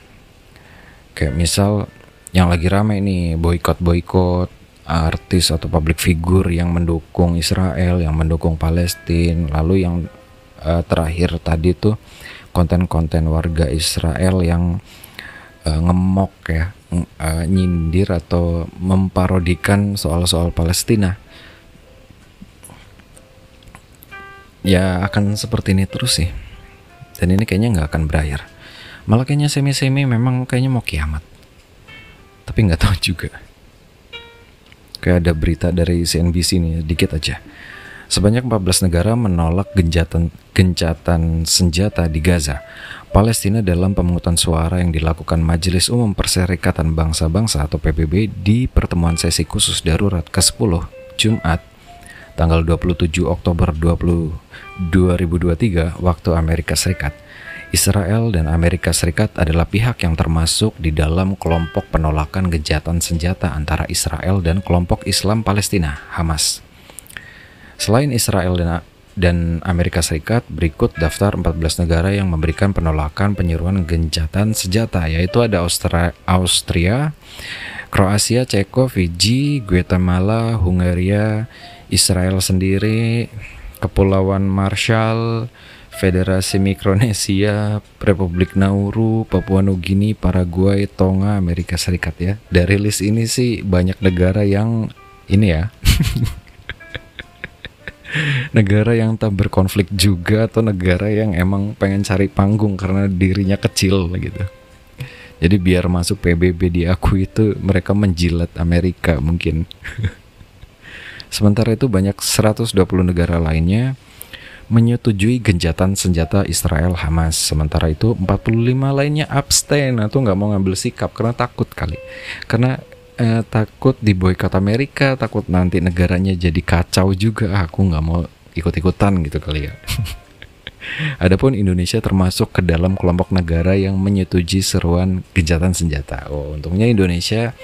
Kayak misal yang lagi rame nih boykot-boykot artis atau public figure yang mendukung Israel, yang mendukung Palestina, lalu yang uh, terakhir tadi tuh konten-konten warga Israel yang uh, ngemok ya, uh, nyindir atau memparodikan soal-soal Palestina. ya akan seperti ini terus sih. Dan ini kayaknya nggak akan berakhir. Malah kayaknya semi-semi memang kayaknya mau kiamat. Tapi nggak tahu juga kayak ada berita dari CNBC nih dikit aja Sebanyak 14 negara menolak genjatan, gencatan senjata di Gaza. Palestina dalam pemungutan suara yang dilakukan Majelis Umum Perserikatan Bangsa-Bangsa atau PBB di pertemuan sesi khusus darurat ke-10 Jumat tanggal 27 Oktober 20, 2023 waktu Amerika Serikat. Israel dan Amerika Serikat adalah pihak yang termasuk di dalam kelompok penolakan gejatan senjata antara Israel dan kelompok Islam Palestina, Hamas. Selain Israel dan Amerika Serikat berikut daftar 14 negara yang memberikan penolakan penyeruan gencatan senjata yaitu ada Austria, Austria Kroasia, Ceko, Fiji, Guatemala, Hungaria, Israel sendiri, Kepulauan Marshall, Federasi Mikronesia, Republik Nauru, Papua Nugini, Paraguay, Tonga, Amerika Serikat ya. Dari list ini sih banyak negara yang ini ya. *laughs* negara yang tak berkonflik juga atau negara yang emang pengen cari panggung karena dirinya kecil gitu. Jadi biar masuk PBB di aku itu mereka menjilat Amerika mungkin. *laughs* Sementara itu banyak 120 negara lainnya menyetujui genjatan senjata Israel Hamas. Sementara itu 45 lainnya abstain atau nggak mau ngambil sikap karena takut kali. Karena eh, takut diboykot Amerika, takut nanti negaranya jadi kacau juga. Aku nggak mau ikut-ikutan gitu kali ya. *laughs* Adapun Indonesia termasuk ke dalam kelompok negara yang menyetujui seruan gencatan senjata. Oh, untungnya Indonesia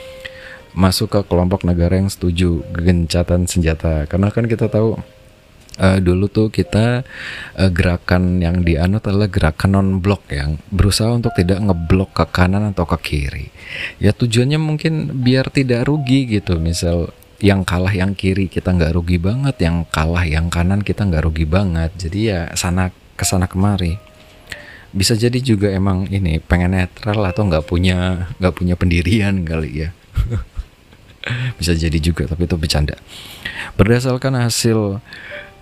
masuk ke kelompok negara yang setuju gencatan senjata. Karena kan kita tahu uh, dulu tuh kita uh, gerakan yang dianut adalah gerakan non blok yang berusaha untuk tidak ngeblok ke kanan atau ke kiri. Ya tujuannya mungkin biar tidak rugi gitu. Misal yang kalah yang kiri kita nggak rugi banget, yang kalah yang kanan kita nggak rugi banget. Jadi ya sana ke sana kemari. Bisa jadi juga emang ini pengen netral atau nggak punya nggak punya pendirian kali ya. *laughs* Bisa jadi juga tapi itu bercanda. Berdasarkan hasil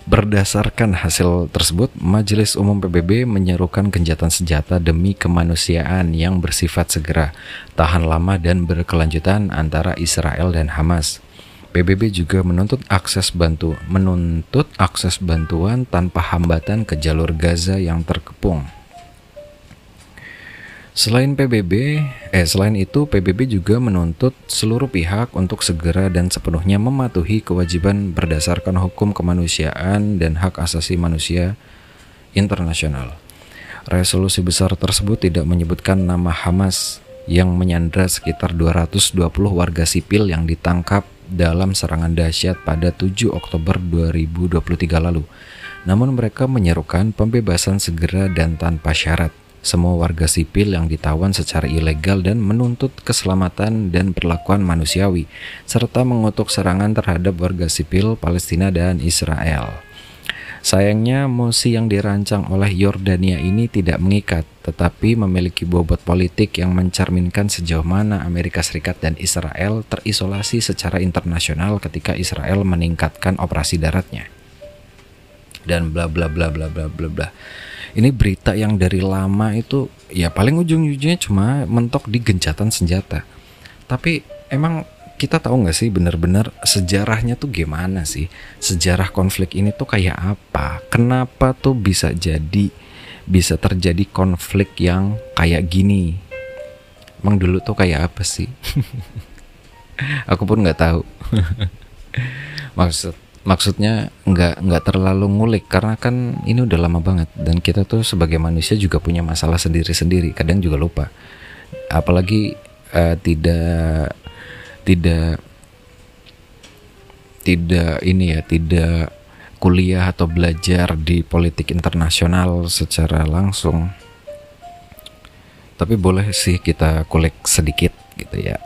Berdasarkan hasil tersebut, Majelis Umum PBB menyerukan genjatan senjata demi kemanusiaan yang bersifat segera, tahan lama dan berkelanjutan antara Israel dan Hamas. PBB juga menuntut akses bantu menuntut akses bantuan tanpa hambatan ke jalur Gaza yang terkepung. Selain PBB, eh selain itu PBB juga menuntut seluruh pihak untuk segera dan sepenuhnya mematuhi kewajiban berdasarkan hukum kemanusiaan dan hak asasi manusia internasional. Resolusi besar tersebut tidak menyebutkan nama Hamas yang menyandra sekitar 220 warga sipil yang ditangkap dalam serangan dahsyat pada 7 Oktober 2023 lalu. Namun mereka menyerukan pembebasan segera dan tanpa syarat semua warga sipil yang ditawan secara ilegal dan menuntut keselamatan dan perlakuan manusiawi, serta mengutuk serangan terhadap warga sipil Palestina dan Israel. Sayangnya, mosi yang dirancang oleh Yordania ini tidak mengikat, tetapi memiliki bobot politik yang mencerminkan sejauh mana Amerika Serikat dan Israel terisolasi secara internasional ketika Israel meningkatkan operasi daratnya. Dan bla bla bla bla bla bla bla ini berita yang dari lama itu ya paling ujung-ujungnya cuma mentok di gencatan senjata. Tapi emang kita tahu nggak sih benar-benar sejarahnya tuh gimana sih? Sejarah konflik ini tuh kayak apa? Kenapa tuh bisa jadi bisa terjadi konflik yang kayak gini? Emang dulu tuh kayak apa sih? *laughs* Aku pun nggak tahu. *laughs* Maksud maksudnya nggak nggak terlalu ngulik karena kan ini udah lama banget dan kita tuh sebagai manusia juga punya masalah sendiri-sendiri kadang juga lupa. Apalagi uh, tidak tidak tidak ini ya tidak kuliah atau belajar di politik internasional secara langsung. Tapi boleh sih kita kulik sedikit gitu ya.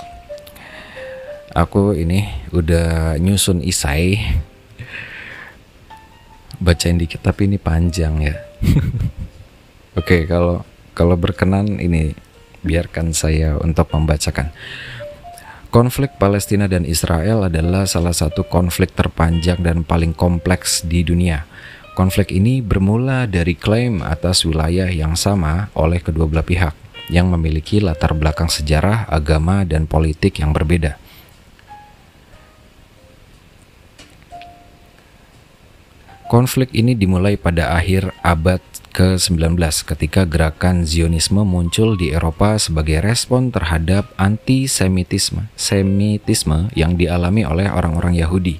Aku ini udah nyusun isai bacain dikit tapi ini panjang ya. *laughs* Oke, okay, kalau kalau berkenan ini biarkan saya untuk membacakan. Konflik Palestina dan Israel adalah salah satu konflik terpanjang dan paling kompleks di dunia. Konflik ini bermula dari klaim atas wilayah yang sama oleh kedua belah pihak yang memiliki latar belakang sejarah, agama, dan politik yang berbeda. Konflik ini dimulai pada akhir abad ke-19 ketika gerakan Zionisme muncul di Eropa sebagai respon terhadap antisemitisme semitisme yang dialami oleh orang-orang Yahudi.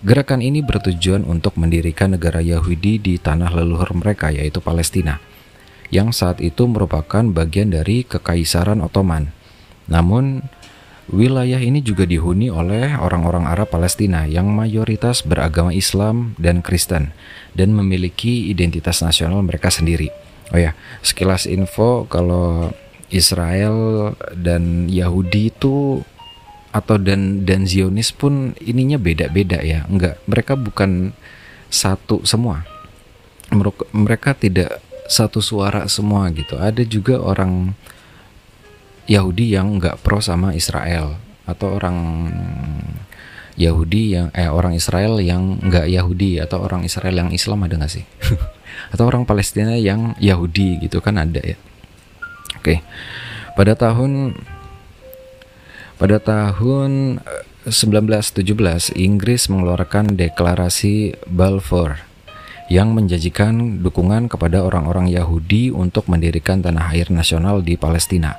Gerakan ini bertujuan untuk mendirikan negara Yahudi di tanah leluhur mereka yaitu Palestina, yang saat itu merupakan bagian dari Kekaisaran Ottoman. Namun, Wilayah ini juga dihuni oleh orang-orang Arab Palestina yang mayoritas beragama Islam dan Kristen dan memiliki identitas nasional mereka sendiri. Oh ya, sekilas info kalau Israel dan Yahudi itu atau dan dan Zionis pun ininya beda-beda ya. Enggak, mereka bukan satu semua. Mereka tidak satu suara semua gitu. Ada juga orang Yahudi yang nggak pro sama Israel atau orang Yahudi yang eh orang Israel yang nggak Yahudi atau orang Israel yang Islam ada nggak sih? *laughs* atau orang Palestina yang Yahudi gitu kan ada ya. Oke. Pada tahun pada tahun 1917 eh, Inggris mengeluarkan deklarasi Balfour yang menjanjikan dukungan kepada orang-orang Yahudi untuk mendirikan tanah air nasional di Palestina.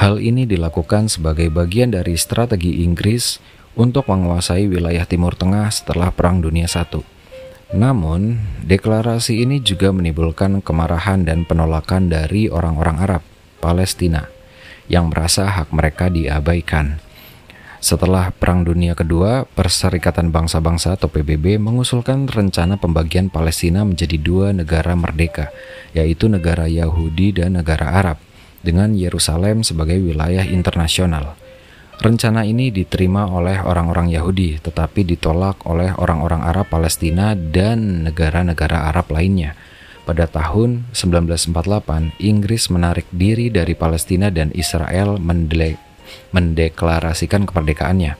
Hal ini dilakukan sebagai bagian dari strategi Inggris untuk menguasai wilayah Timur Tengah setelah Perang Dunia I. Namun, deklarasi ini juga menimbulkan kemarahan dan penolakan dari orang-orang Arab Palestina yang merasa hak mereka diabaikan. Setelah Perang Dunia Kedua, Perserikatan Bangsa-Bangsa atau PBB mengusulkan rencana pembagian Palestina menjadi dua negara merdeka, yaitu negara Yahudi dan negara Arab, dengan Yerusalem sebagai wilayah internasional. Rencana ini diterima oleh orang-orang Yahudi, tetapi ditolak oleh orang-orang Arab Palestina dan negara-negara Arab lainnya. Pada tahun 1948, Inggris menarik diri dari Palestina dan Israel mendeklarasikan keperdekaannya.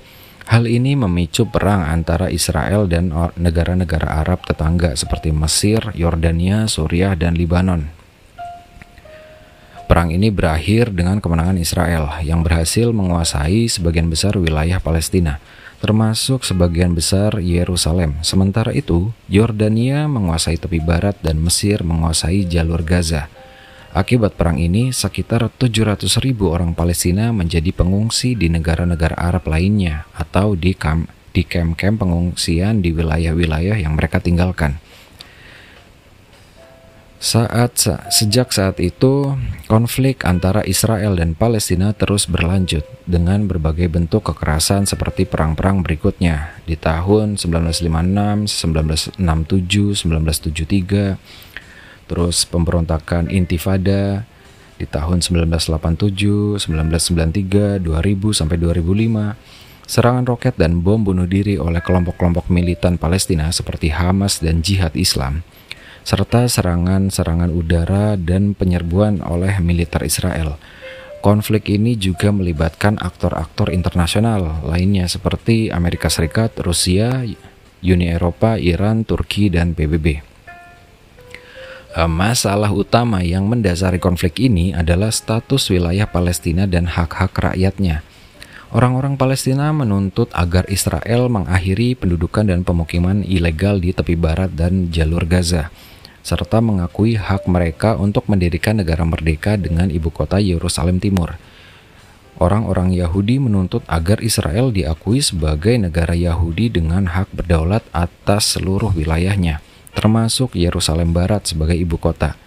Hal ini memicu perang antara Israel dan negara-negara Arab tetangga seperti Mesir, Yordania, Suriah, dan Libanon. Perang ini berakhir dengan kemenangan Israel yang berhasil menguasai sebagian besar wilayah Palestina, termasuk sebagian besar Yerusalem. Sementara itu, Yordania menguasai tepi barat dan Mesir menguasai jalur Gaza. Akibat perang ini, sekitar 700 ribu orang Palestina menjadi pengungsi di negara-negara Arab lainnya atau di kamp di kamp-kamp pengungsian di wilayah-wilayah yang mereka tinggalkan. Saat sejak saat itu, konflik antara Israel dan Palestina terus berlanjut dengan berbagai bentuk kekerasan seperti perang-perang berikutnya. Di tahun 1956, 1967, 1973, terus pemberontakan Intifada di tahun 1987, 1993, 2000 sampai 2005, serangan roket dan bom bunuh diri oleh kelompok-kelompok militan Palestina seperti Hamas dan Jihad Islam serta serangan-serangan udara dan penyerbuan oleh militer Israel. Konflik ini juga melibatkan aktor-aktor internasional lainnya seperti Amerika Serikat, Rusia, Uni Eropa, Iran, Turki, dan PBB. Eh, masalah utama yang mendasari konflik ini adalah status wilayah Palestina dan hak-hak rakyatnya. Orang-orang Palestina menuntut agar Israel mengakhiri pendudukan dan pemukiman ilegal di tepi barat dan jalur Gaza serta mengakui hak mereka untuk mendirikan negara merdeka dengan ibu kota Yerusalem Timur. Orang-orang Yahudi menuntut agar Israel diakui sebagai negara Yahudi dengan hak berdaulat atas seluruh wilayahnya, termasuk Yerusalem Barat sebagai ibu kota.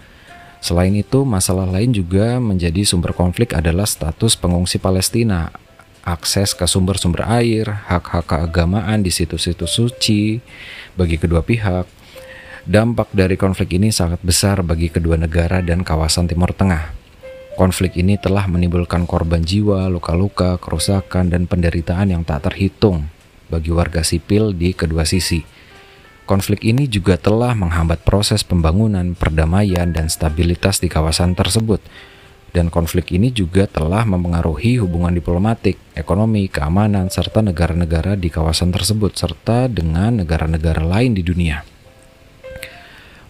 Selain itu, masalah lain juga menjadi sumber konflik adalah status pengungsi Palestina, akses ke sumber-sumber air, hak-hak keagamaan di situs-situs suci bagi kedua pihak, Dampak dari konflik ini sangat besar bagi kedua negara dan kawasan Timur Tengah. Konflik ini telah menimbulkan korban jiwa, luka-luka, kerusakan, dan penderitaan yang tak terhitung bagi warga sipil di kedua sisi. Konflik ini juga telah menghambat proses pembangunan, perdamaian, dan stabilitas di kawasan tersebut. Dan konflik ini juga telah mempengaruhi hubungan diplomatik, ekonomi, keamanan, serta negara-negara di kawasan tersebut, serta dengan negara-negara lain di dunia.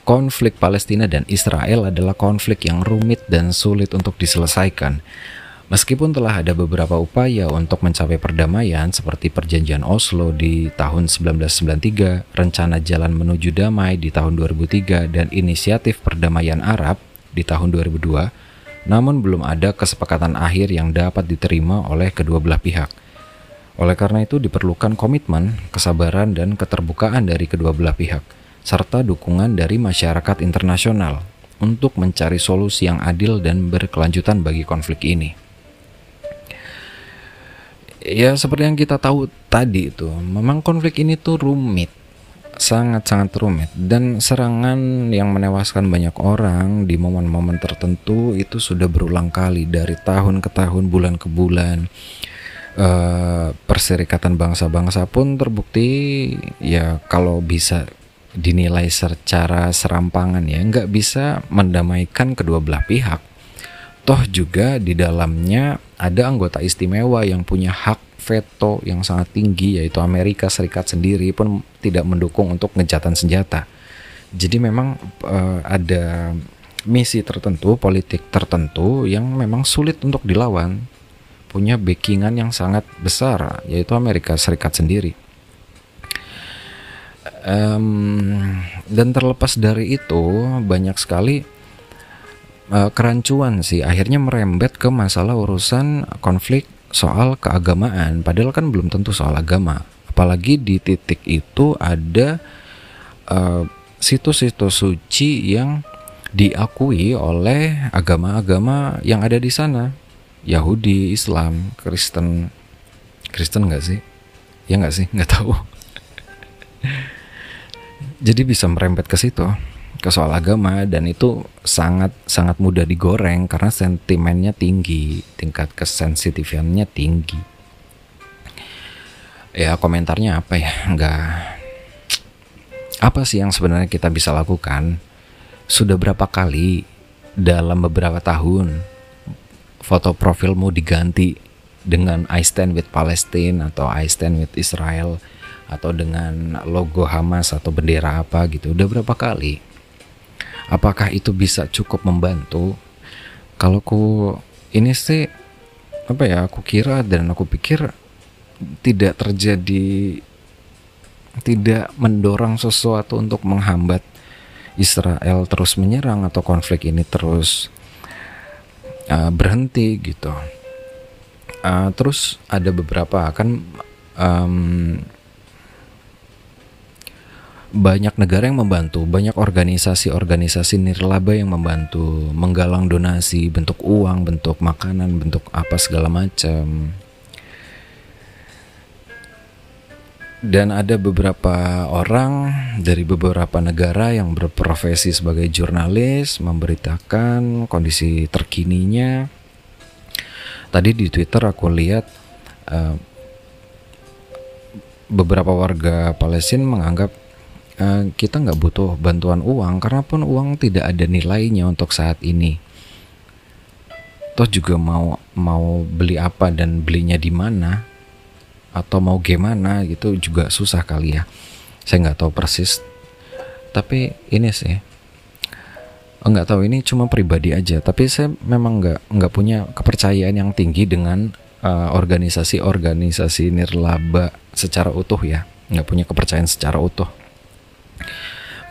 Konflik Palestina dan Israel adalah konflik yang rumit dan sulit untuk diselesaikan. Meskipun telah ada beberapa upaya untuk mencapai perdamaian seperti perjanjian Oslo di tahun 1993, rencana jalan menuju damai di tahun 2003, dan inisiatif perdamaian Arab di tahun 2002, namun belum ada kesepakatan akhir yang dapat diterima oleh kedua belah pihak. Oleh karena itu diperlukan komitmen, kesabaran, dan keterbukaan dari kedua belah pihak serta dukungan dari masyarakat internasional untuk mencari solusi yang adil dan berkelanjutan bagi konflik ini. Ya, seperti yang kita tahu tadi itu, memang konflik ini tuh rumit, sangat-sangat rumit dan serangan yang menewaskan banyak orang di momen-momen tertentu itu sudah berulang kali dari tahun ke tahun, bulan ke bulan. Uh, Perserikatan bangsa-bangsa pun terbukti ya kalau bisa dinilai secara serampangan ya nggak bisa mendamaikan kedua belah pihak toh juga di dalamnya ada anggota istimewa yang punya hak veto yang sangat tinggi yaitu Amerika Serikat sendiri pun tidak mendukung untuk ngejatan senjata. Jadi memang uh, ada misi tertentu, politik tertentu yang memang sulit untuk dilawan, punya backingan yang sangat besar yaitu Amerika Serikat sendiri. Um, dan terlepas dari itu banyak sekali uh, kerancuan sih. Akhirnya merembet ke masalah urusan konflik soal keagamaan. Padahal kan belum tentu soal agama. Apalagi di titik itu ada uh, situs-situs suci yang diakui oleh agama-agama yang ada di sana. Yahudi Islam Kristen. Kristen nggak sih? Ya nggak sih? Nggak tahu jadi bisa merembet ke situ ke soal agama dan itu sangat sangat mudah digoreng karena sentimennya tinggi tingkat kesensitifannya tinggi. Ya komentarnya apa ya? Nggak. Apa sih yang sebenarnya kita bisa lakukan? Sudah berapa kali dalam beberapa tahun foto profilmu diganti dengan I stand with Palestine atau I stand with Israel atau dengan logo Hamas atau bendera apa gitu udah berapa kali apakah itu bisa cukup membantu kalau ku ini sih apa ya aku kira dan aku pikir tidak terjadi tidak mendorong sesuatu untuk menghambat Israel terus menyerang atau konflik ini terus uh, berhenti gitu. Uh, terus ada beberapa kan um, banyak negara yang membantu, banyak organisasi-organisasi nirlaba yang membantu, menggalang donasi, bentuk uang, bentuk makanan, bentuk apa segala macam. Dan ada beberapa orang dari beberapa negara yang berprofesi sebagai jurnalis memberitakan kondisi terkininya. Tadi di Twitter aku lihat uh, beberapa warga Palestina menganggap uh, kita nggak butuh bantuan uang karena pun uang tidak ada nilainya untuk saat ini. Toh juga mau mau beli apa dan belinya di mana atau mau gimana gitu juga susah kali ya. Saya nggak tahu persis. Tapi ini sih oh, nggak tahu ini cuma pribadi aja. Tapi saya memang nggak nggak punya kepercayaan yang tinggi dengan eh, organisasi-organisasi uh, nirlaba secara utuh ya. Nggak punya kepercayaan secara utuh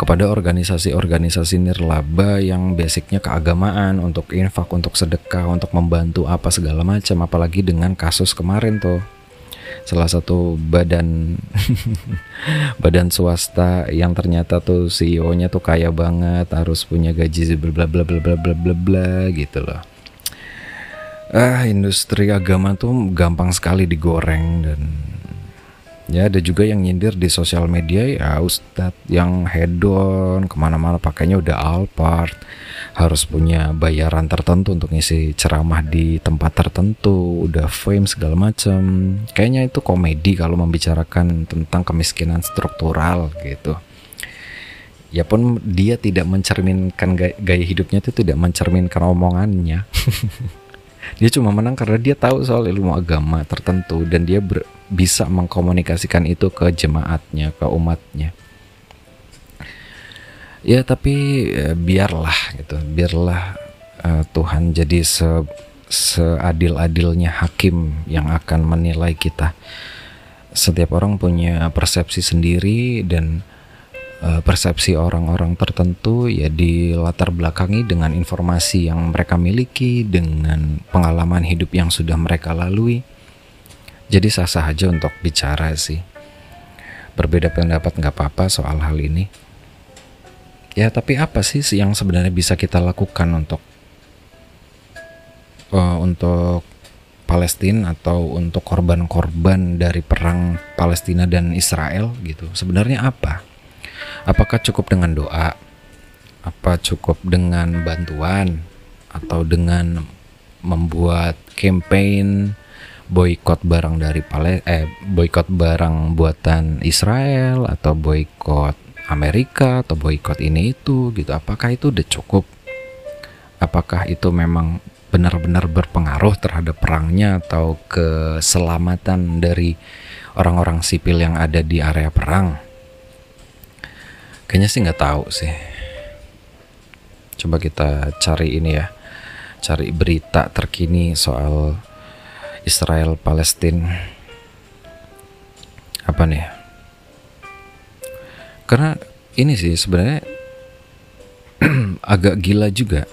kepada organisasi-organisasi nirlaba yang basicnya keagamaan untuk infak, untuk sedekah, untuk membantu apa segala macam apalagi dengan kasus kemarin tuh. Salah satu badan *laughs* badan swasta yang ternyata tuh CEO-nya tuh kaya banget harus punya gaji bla bla bla bla bla bla bla gitu loh. Ah industri agama tuh gampang sekali digoreng dan ya ada juga yang nyindir di sosial media ya Ustadz yang hedon ke mana-mana pakainya udah Alphard harus punya bayaran tertentu untuk ngisi ceramah di tempat tertentu udah fame segala macam kayaknya itu komedi kalau membicarakan tentang kemiskinan struktural gitu. Ya pun dia tidak mencerminkan gaya, gaya hidupnya itu tidak mencerminkan omongannya *laughs* dia cuma menang karena dia tahu soal ilmu agama tertentu dan dia ber, bisa mengkomunikasikan itu ke jemaatnya, ke umatnya. Ya tapi ya, biarlah gitu, biarlah uh, Tuhan jadi se seadil-adilnya hakim yang akan menilai kita. Setiap orang punya persepsi sendiri dan persepsi orang-orang tertentu ya di latar belakangi dengan informasi yang mereka miliki, dengan pengalaman hidup yang sudah mereka lalui jadi sah-sah aja untuk bicara sih. Berbeda pendapat nggak apa-apa soal hal ini. Ya tapi apa sih yang sebenarnya bisa kita lakukan untuk uh, untuk Palestina atau untuk korban-korban dari perang Palestina dan Israel gitu. Sebenarnya apa? Apakah cukup dengan doa? Apa cukup dengan bantuan? Atau dengan membuat campaign boykot barang dari Pale eh boykot barang buatan Israel atau boykot Amerika atau boykot ini itu gitu? Apakah itu udah cukup? Apakah itu memang benar-benar berpengaruh terhadap perangnya atau keselamatan dari orang-orang sipil yang ada di area perang kayaknya sih nggak tahu sih. Coba kita cari ini ya. Cari berita terkini soal Israel Palestina apa nih? Karena ini sih sebenarnya *clears throat* agak gila juga.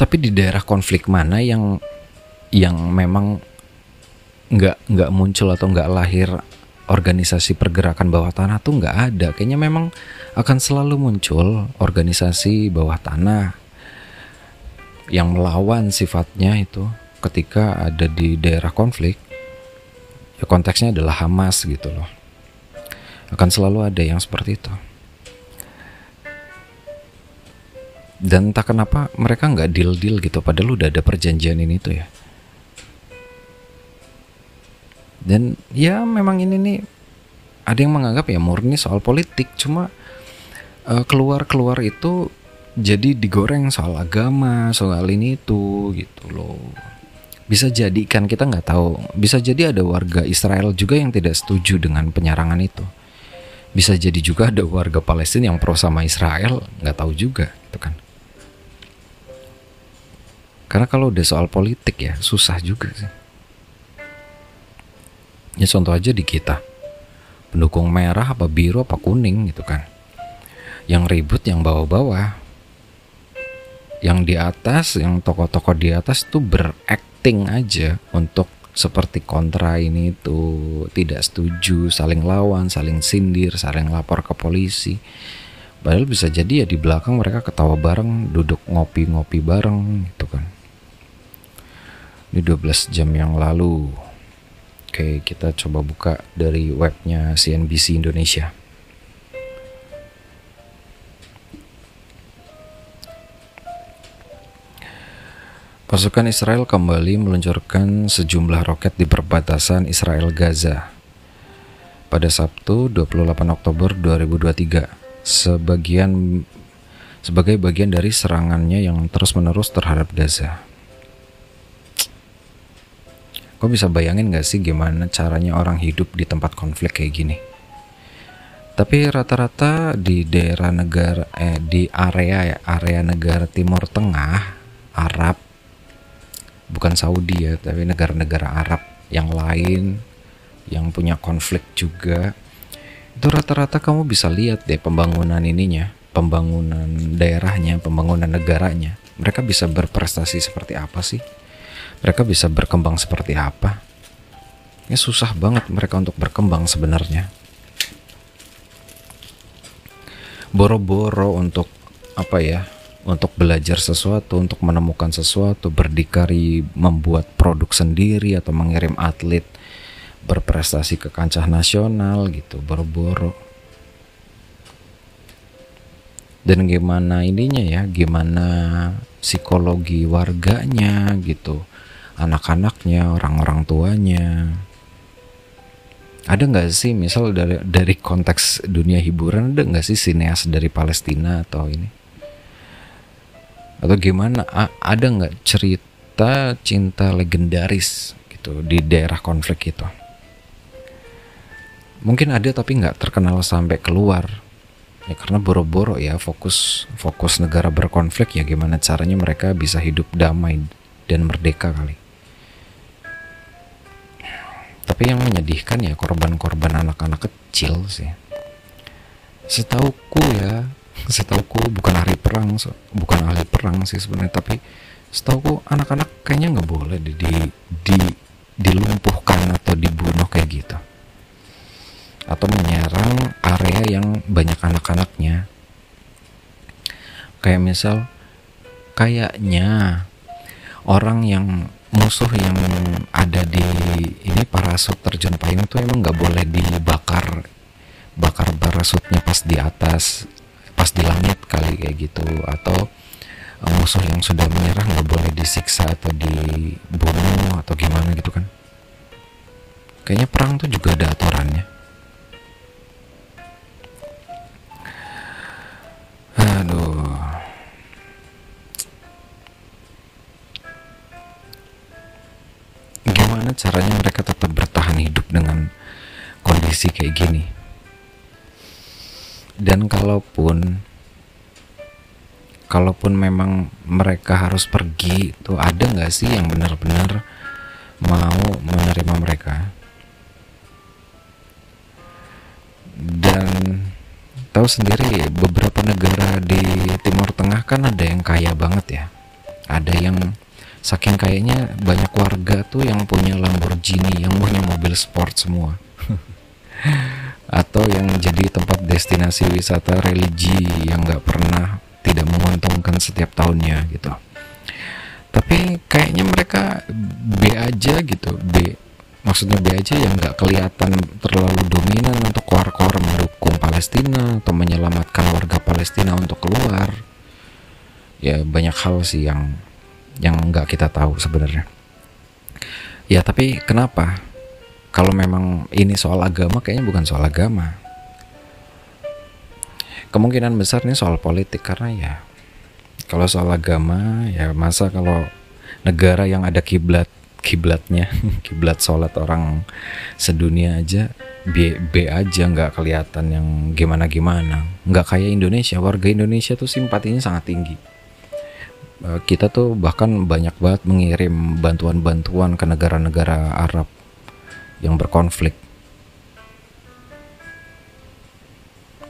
Tapi di daerah konflik mana yang yang memang nggak nggak muncul atau nggak lahir organisasi pergerakan bawah tanah tuh nggak ada. Kayaknya memang akan selalu muncul organisasi bawah tanah yang melawan sifatnya itu ketika ada di daerah konflik. Ya konteksnya adalah Hamas gitu loh. Akan selalu ada yang seperti itu. Dan entah kenapa mereka nggak deal-deal gitu padahal udah ada perjanjian ini tuh ya dan ya memang ini nih ada yang menganggap ya murni soal politik. Cuma uh, keluar keluar itu jadi digoreng soal agama soal ini itu gitu loh. Bisa jadi kan kita nggak tahu. Bisa jadi ada warga Israel juga yang tidak setuju dengan penyerangan itu. Bisa jadi juga ada warga Palestina yang pro sama Israel nggak tahu juga itu kan. Karena kalau udah soal politik ya susah juga sih Ya contoh aja di kita. Pendukung merah apa biru apa kuning gitu kan. Yang ribut yang bawah-bawah. Yang di atas, yang tokoh-tokoh di atas tuh berakting aja untuk seperti kontra ini itu tidak setuju, saling lawan, saling sindir, saling lapor ke polisi. Padahal bisa jadi ya di belakang mereka ketawa bareng, duduk ngopi-ngopi bareng gitu kan. Ini 12 jam yang lalu Oke, kita coba buka dari webnya CNBC Indonesia. Pasukan Israel kembali meluncurkan sejumlah roket di perbatasan Israel Gaza pada Sabtu 28 Oktober 2023 sebagian sebagai bagian dari serangannya yang terus-menerus terhadap Gaza. Kau bisa bayangin gak sih gimana caranya orang hidup di tempat konflik kayak gini? Tapi rata-rata di daerah negara eh di area ya, area negara Timur Tengah, Arab bukan Saudi ya, tapi negara-negara Arab yang lain yang punya konflik juga. Itu rata-rata kamu bisa lihat deh pembangunan ininya, pembangunan daerahnya, pembangunan negaranya. Mereka bisa berprestasi seperti apa sih? Mereka bisa berkembang seperti apa? Ya susah banget mereka untuk berkembang sebenarnya. Boro-boro untuk apa ya untuk belajar sesuatu, untuk menemukan sesuatu, berdikari membuat produk sendiri atau mengirim atlet berprestasi ke kancah nasional gitu, boro-boro. Dan gimana ininya ya, gimana psikologi warganya gitu anak-anaknya, orang-orang tuanya. Ada nggak sih misal dari dari konteks dunia hiburan ada nggak sih sineas dari Palestina atau ini? Atau gimana? A ada nggak cerita cinta legendaris gitu di daerah konflik itu? Mungkin ada tapi nggak terkenal sampai keluar ya karena boro-boro ya fokus fokus negara berkonflik ya gimana caranya mereka bisa hidup damai dan merdeka kali tapi yang menyedihkan ya korban-korban anak-anak kecil sih. Setauku ya setauku bukan hari perang bukan ahli perang sih sebenarnya tapi setauku anak-anak kayaknya nggak boleh di, di di dilumpuhkan atau dibunuh kayak gitu. Atau menyerang area yang banyak anak-anaknya. Kayak misal kayaknya orang yang musuh yang ada di ini parasut terjun payung tuh emang nggak boleh dibakar bakar parasutnya pas di atas pas di langit kali kayak gitu. Atau uh, musuh yang sudah menyerah nggak boleh disiksa atau dibunuh atau gimana gitu kan. Kayaknya perang tuh juga ada aturannya. Aduh caranya mereka tetap bertahan hidup dengan kondisi kayak gini. Dan kalaupun kalaupun memang mereka harus pergi tuh ada nggak sih yang benar-benar mau menerima mereka? Dan tahu sendiri beberapa negara di Timur Tengah kan ada yang kaya banget ya. Ada yang saking kayaknya banyak warga tuh yang punya Lamborghini yang punya mobil sport semua. *laughs* Atau yang jadi tempat destinasi wisata religi yang nggak pernah tidak menguntungkan setiap tahunnya gitu. Tapi kayaknya mereka B aja gitu. B maksudnya B aja yang nggak kelihatan terlalu dominan untuk keluar-keluar mendukung Palestina atau menyelamatkan warga Palestina untuk keluar. Ya banyak hal sih yang yang nggak kita tahu sebenarnya. Ya tapi kenapa? Kalau memang ini soal agama kayaknya bukan soal agama. Kemungkinan besar ini soal politik karena ya kalau soal agama ya masa kalau negara yang ada kiblat kiblatnya *laughs* kiblat sholat orang sedunia aja B, B aja nggak kelihatan yang gimana gimana nggak kayak Indonesia warga Indonesia tuh simpatinya sangat tinggi kita tuh bahkan banyak banget mengirim bantuan-bantuan ke negara-negara Arab yang berkonflik.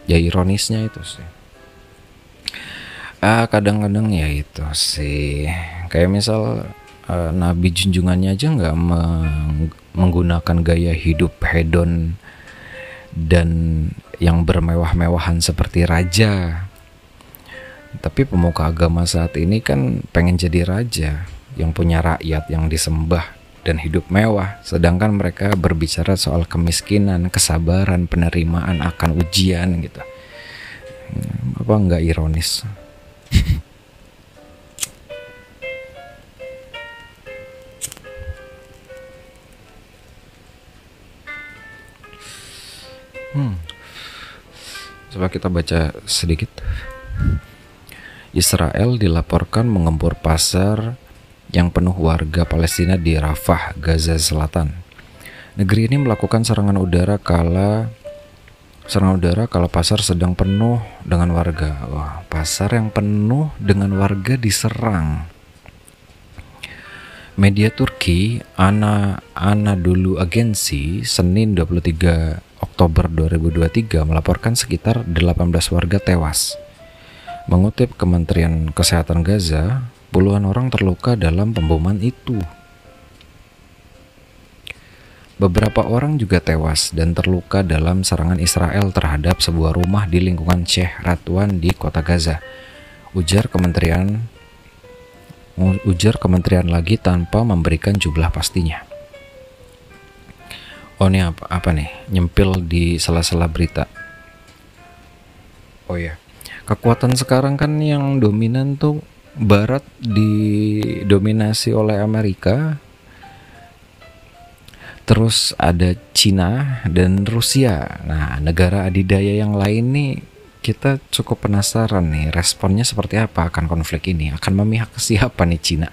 Ya ironisnya itu sih. Ah kadang-kadang ya itu sih. Kayak misal uh, Nabi junjungannya aja nggak meng menggunakan gaya hidup hedon dan yang bermewah-mewahan seperti raja. Tapi pemuka agama saat ini kan pengen jadi raja yang punya rakyat yang disembah dan hidup mewah, sedangkan mereka berbicara soal kemiskinan, kesabaran, penerimaan akan ujian gitu. Apa nggak ironis? *laughs* hmm. Coba kita baca sedikit. Israel dilaporkan mengempur pasar yang penuh warga Palestina di Rafah, Gaza Selatan. Negeri ini melakukan serangan udara kala serangan udara kalau pasar sedang penuh dengan warga. Wah, pasar yang penuh dengan warga diserang. Media Turki Ana Anadolu Agency Senin 23 Oktober 2023 melaporkan sekitar 18 warga tewas. Mengutip Kementerian Kesehatan Gaza, Puluhan orang terluka dalam pemboman itu. Beberapa orang juga tewas dan terluka dalam serangan Israel terhadap sebuah rumah di lingkungan Sheikh Ratwan di kota Gaza. Ujar Kementerian ujar Kementerian lagi tanpa memberikan jumlah pastinya. Oh ini apa, apa nih? Nyempil di sela-sela berita. Oh ya, kekuatan sekarang kan yang dominan tuh Barat didominasi oleh Amerika, terus ada Cina dan Rusia. Nah, negara adidaya yang lain nih kita cukup penasaran nih responnya seperti apa akan konflik ini. Akan memihak ke siapa nih Cina?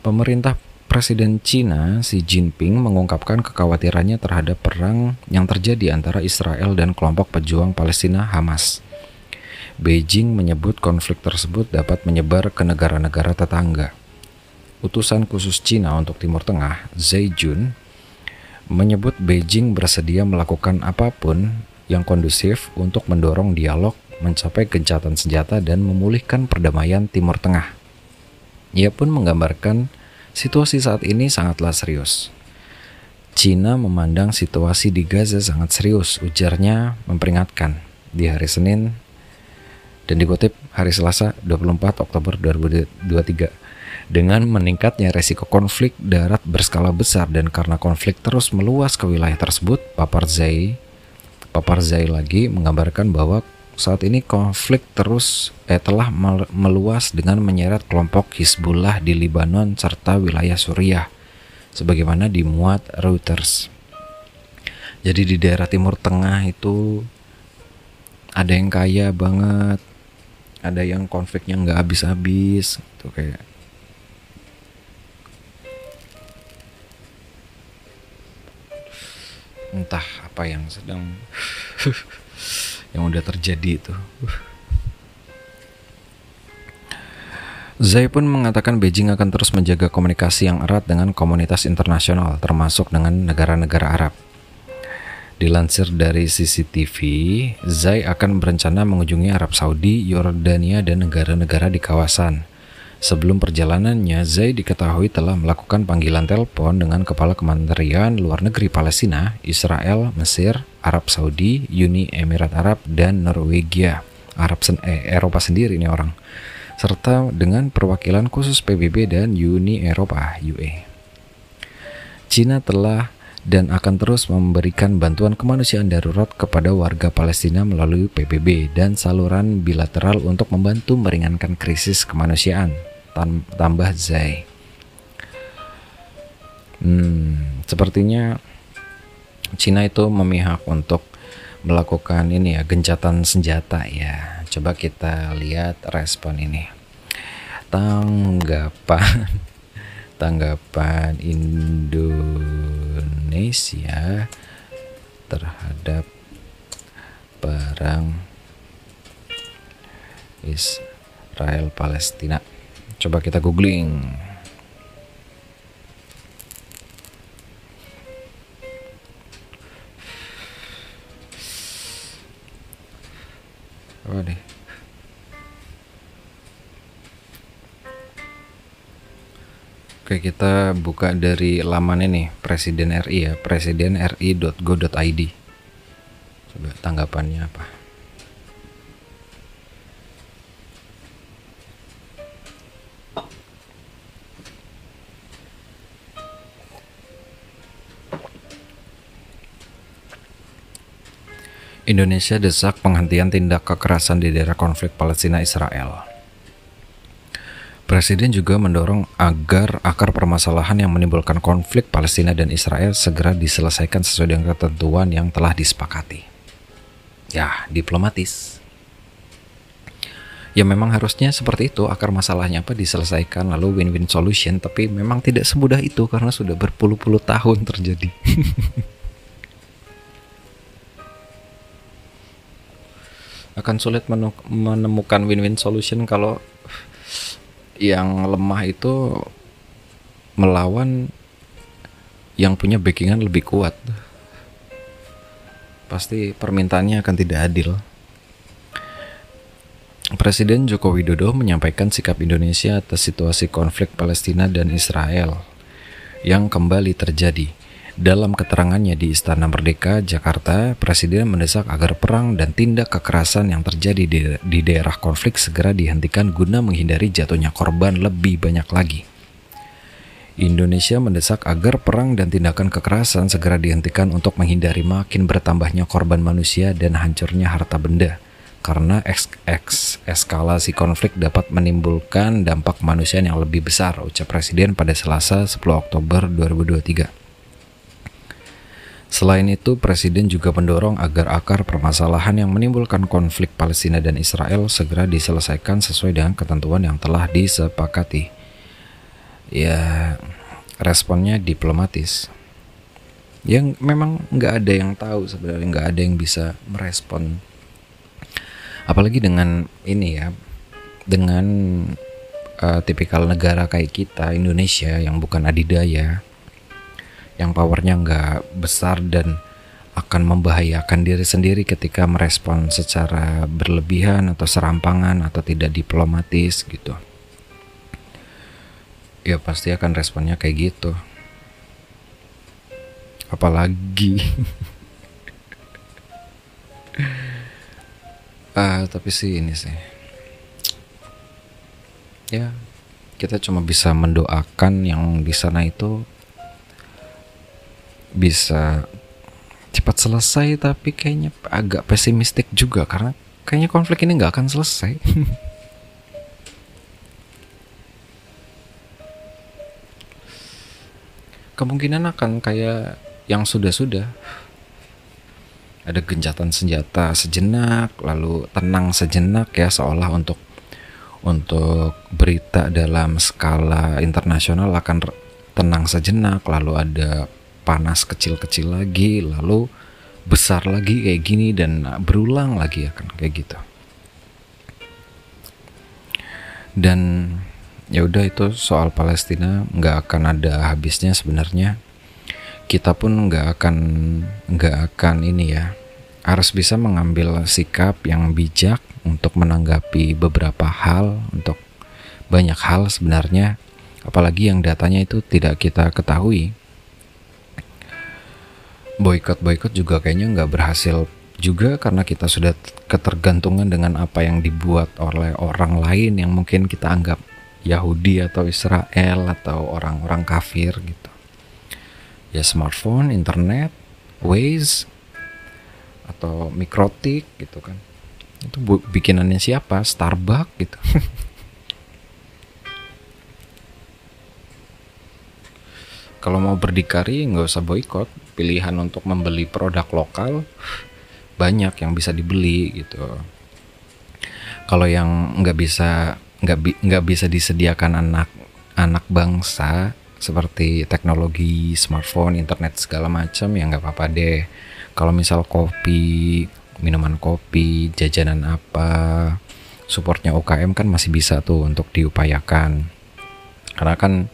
Pemerintah Presiden Cina Xi Jinping mengungkapkan kekhawatirannya terhadap perang yang terjadi antara Israel dan kelompok pejuang Palestina Hamas. Beijing menyebut konflik tersebut dapat menyebar ke negara-negara tetangga. Utusan khusus Cina untuk Timur Tengah, Zai Jun, menyebut Beijing bersedia melakukan apa pun yang kondusif untuk mendorong dialog, mencapai gencatan senjata, dan memulihkan perdamaian Timur Tengah. Ia pun menggambarkan Situasi saat ini sangatlah serius. Cina memandang situasi di Gaza sangat serius, ujarnya memperingatkan di hari Senin dan dikutip hari Selasa 24 Oktober 2023 dengan meningkatnya resiko konflik darat berskala besar dan karena konflik terus meluas ke wilayah tersebut, Papar Zai Papar Zai lagi menggambarkan bahwa saat ini konflik terus eh, telah meluas dengan menyeret kelompok Hizbullah di Lebanon serta wilayah Suriah, sebagaimana dimuat Reuters. Jadi di daerah Timur Tengah itu ada yang kaya banget, ada yang konfliknya nggak habis-habis tuh kayak entah apa yang sedang *laughs* yang udah terjadi itu Zai pun mengatakan Beijing akan terus menjaga komunikasi yang erat dengan komunitas internasional, termasuk dengan negara-negara Arab. Dilansir dari CCTV, Zai akan berencana mengunjungi Arab Saudi, Yordania, dan negara-negara di kawasan. Sebelum perjalanannya, Zai diketahui telah melakukan panggilan telepon dengan Kepala Kementerian Luar Negeri Palestina, Israel, Mesir, Arab Saudi, Uni Emirat Arab, dan Norwegia. Arab sen eh, Eropa sendiri ini orang. Serta dengan perwakilan khusus PBB dan Uni Eropa, UE. Cina telah dan akan terus memberikan bantuan kemanusiaan darurat kepada warga Palestina melalui PBB dan saluran bilateral untuk membantu meringankan krisis kemanusiaan. Tambah Zai. Hmm, sepertinya Cina itu memihak untuk melakukan ini ya gencatan senjata ya. Coba kita lihat respon ini. Tanggapan tanggapan Indonesia terhadap perang Israel Palestina. Coba kita googling. Apa deh? Oke kita buka dari laman ini Presiden RI ya presidenri.go.id Coba tanggapannya apa Indonesia desak penghentian tindak kekerasan di daerah konflik Palestina Israel. Presiden juga mendorong agar akar permasalahan yang menimbulkan konflik Palestina dan Israel segera diselesaikan sesuai dengan ketentuan yang telah disepakati. Ya, diplomatis. Ya memang harusnya seperti itu akar masalahnya apa diselesaikan lalu win-win solution tapi memang tidak semudah itu karena sudah berpuluh-puluh tahun terjadi. *laughs* Akan sulit menemukan win-win solution kalau yang lemah itu melawan yang punya backingan lebih kuat pasti permintaannya akan tidak adil Presiden Joko Widodo menyampaikan sikap Indonesia atas situasi konflik Palestina dan Israel yang kembali terjadi. Dalam keterangannya di Istana Merdeka, Jakarta, Presiden mendesak agar perang dan tindak kekerasan yang terjadi di, di daerah konflik segera dihentikan guna menghindari jatuhnya korban lebih banyak lagi. Indonesia mendesak agar perang dan tindakan kekerasan segera dihentikan untuk menghindari makin bertambahnya korban manusia dan hancurnya harta benda, karena eks eks eskalasi konflik dapat menimbulkan dampak kemanusiaan yang lebih besar, ucap Presiden pada Selasa 10 Oktober 2023. Selain itu, Presiden juga mendorong agar akar permasalahan yang menimbulkan konflik Palestina dan Israel segera diselesaikan sesuai dengan ketentuan yang telah disepakati. Ya, responnya diplomatis. Yang memang nggak ada yang tahu sebenarnya nggak ada yang bisa merespon. Apalagi dengan ini ya, dengan uh, tipikal negara kayak kita Indonesia yang bukan adidaya yang powernya nggak besar dan akan membahayakan diri sendiri ketika merespon secara berlebihan atau serampangan atau tidak diplomatis gitu. Ya pasti akan responnya kayak gitu. Apalagi *laughs* ah tapi sih ini sih. Ya, kita cuma bisa mendoakan yang di sana itu bisa cepat selesai tapi kayaknya agak pesimistik juga karena kayaknya konflik ini nggak akan selesai. *laughs* Kemungkinan akan kayak yang sudah-sudah. Ada gencatan senjata sejenak, lalu tenang sejenak ya seolah untuk untuk berita dalam skala internasional akan tenang sejenak lalu ada panas kecil-kecil lagi lalu besar lagi kayak gini dan berulang lagi akan kayak gitu. Dan ya udah itu soal Palestina nggak akan ada habisnya sebenarnya. Kita pun nggak akan nggak akan ini ya harus bisa mengambil sikap yang bijak untuk menanggapi beberapa hal untuk banyak hal sebenarnya. Apalagi yang datanya itu tidak kita ketahui boykot boykot juga kayaknya nggak berhasil juga karena kita sudah ketergantungan dengan apa yang dibuat oleh orang lain yang mungkin kita anggap Yahudi atau Israel atau orang-orang kafir gitu. Ya smartphone, internet, Waze atau mikrotik gitu kan. Itu bikinannya siapa? Starbucks gitu. *laughs* Kalau mau berdikari nggak usah boykot, pilihan untuk membeli produk lokal banyak yang bisa dibeli gitu. Kalau yang nggak bisa nggak nggak bisa disediakan anak anak bangsa seperti teknologi smartphone internet segala macam ya nggak apa-apa deh. Kalau misal kopi minuman kopi jajanan apa supportnya UKM kan masih bisa tuh untuk diupayakan. Karena kan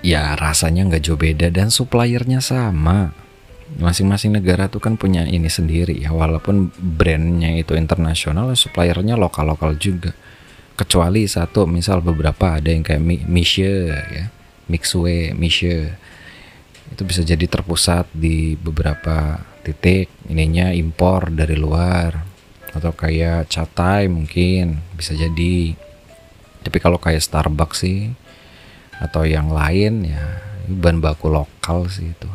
ya rasanya nggak jauh beda dan suppliernya sama. Masing-masing negara tuh kan punya ini sendiri ya walaupun brandnya itu internasional suppliernya lokal-lokal juga. Kecuali satu misal beberapa ada yang kayak Miche ya Mixue Miche. Itu bisa jadi terpusat di beberapa titik ininya impor dari luar. Atau kayak catai mungkin bisa jadi. Tapi kalau kayak Starbucks sih atau yang lain ya bahan baku lokal sih itu.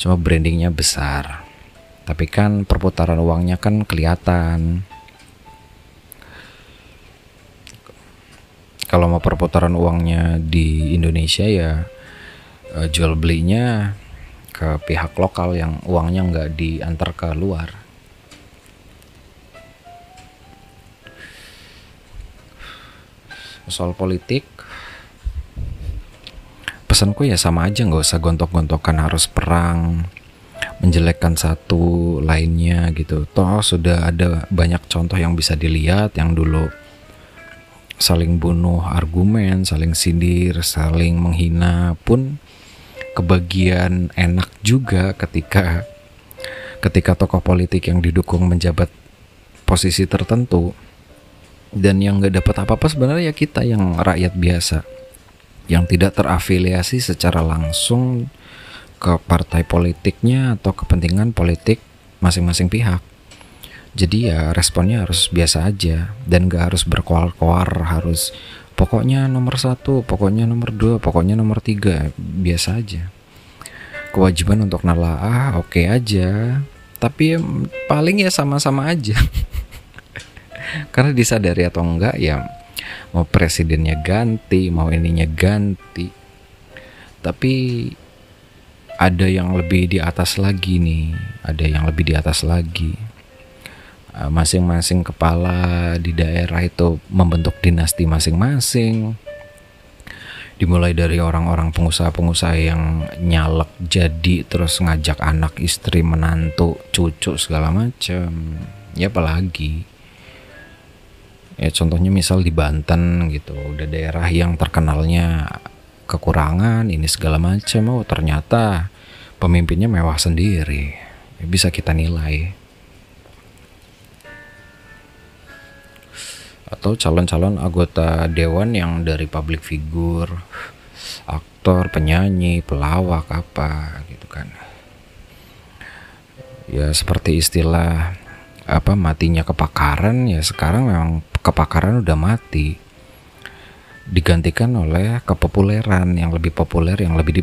Cuma brandingnya besar. Tapi kan perputaran uangnya kan kelihatan. Kalau mau perputaran uangnya di Indonesia ya eh, jual belinya ke pihak lokal yang uangnya nggak diantar ke luar. Soal politik pesanku ya sama aja nggak usah gontok-gontokan harus perang menjelekkan satu lainnya gitu. Toh sudah ada banyak contoh yang bisa dilihat yang dulu saling bunuh argumen saling sindir saling menghina pun kebagian enak juga ketika ketika tokoh politik yang didukung menjabat posisi tertentu dan yang nggak dapat apa-apa sebenarnya kita yang rakyat biasa yang tidak terafiliasi secara langsung ke partai politiknya atau kepentingan politik masing-masing pihak. Jadi ya responnya harus biasa aja dan gak harus berkoar-koar harus pokoknya nomor satu, pokoknya nomor dua, pokoknya nomor tiga biasa aja. Kewajiban untuk nalaah oke okay aja, tapi paling ya sama-sama aja. *laughs* Karena disadari atau enggak ya mau presidennya ganti mau ininya ganti. Tapi ada yang lebih di atas lagi nih ada yang lebih di atas lagi. Eh, masing-masing kepala di daerah itu membentuk dinasti masing-masing. Dimulai dari orang-orang pengusaha-pengusaha yang nyalek jadi terus ngajak anak istri menantu cucu segala macam ya apalagi ya contohnya misal di Banten gitu udah daerah yang terkenalnya kekurangan ini segala macam oh ternyata pemimpinnya mewah sendiri. Ya, bisa kita nilai. Atau calon-calon anggota dewan yang dari public figure aktor penyanyi pelawak apa gitu kan. Ya seperti istilah apa matinya kepakaran ya sekarang memang kepakaran udah mati. Digantikan oleh kepopuleran yang lebih populer yang lebih di,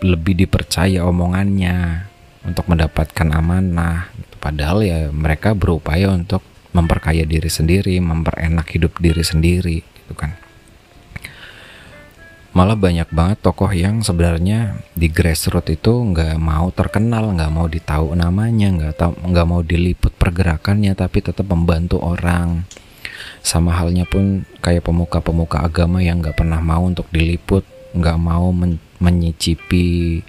lebih dipercaya omongannya untuk mendapatkan amanah. Padahal ya mereka berupaya untuk memperkaya diri sendiri memperenak hidup diri sendiri gitu kan. Malah banyak banget tokoh yang sebenarnya di grassroots itu nggak mau terkenal nggak mau ditahu namanya nggak tahu nggak mau diliput pergerakannya tapi tetap membantu orang sama halnya pun kayak pemuka-pemuka agama yang nggak pernah mau untuk diliput nggak mau men menyicipi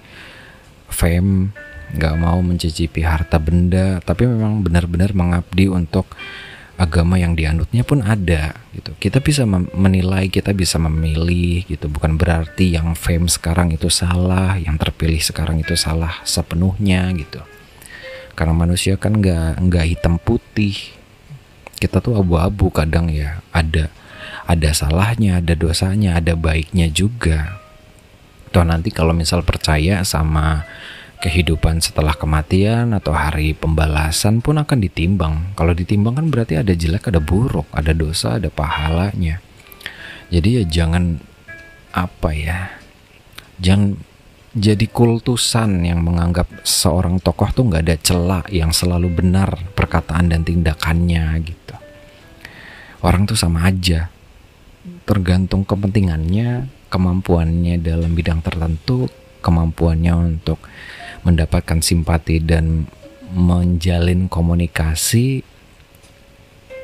fame nggak mau mencicipi harta benda tapi memang benar-benar mengabdi untuk agama yang dianutnya pun ada gitu. Kita bisa menilai kita bisa memilih gitu. Bukan berarti yang fame sekarang itu salah yang terpilih sekarang itu salah sepenuhnya gitu. Karena manusia kan nggak nggak hitam putih kita tuh abu-abu kadang ya ada ada salahnya ada dosanya ada baiknya juga toh nanti kalau misal percaya sama kehidupan setelah kematian atau hari pembalasan pun akan ditimbang. Kalau ditimbang kan berarti ada jelek, ada buruk, ada dosa, ada pahalanya. Jadi ya jangan apa ya, jangan jadi kultusan yang menganggap seorang tokoh tuh nggak ada celah yang selalu benar perkataan dan tindakannya gitu. Orang tuh sama aja, tergantung kepentingannya, kemampuannya dalam bidang tertentu, kemampuannya untuk mendapatkan simpati dan menjalin komunikasi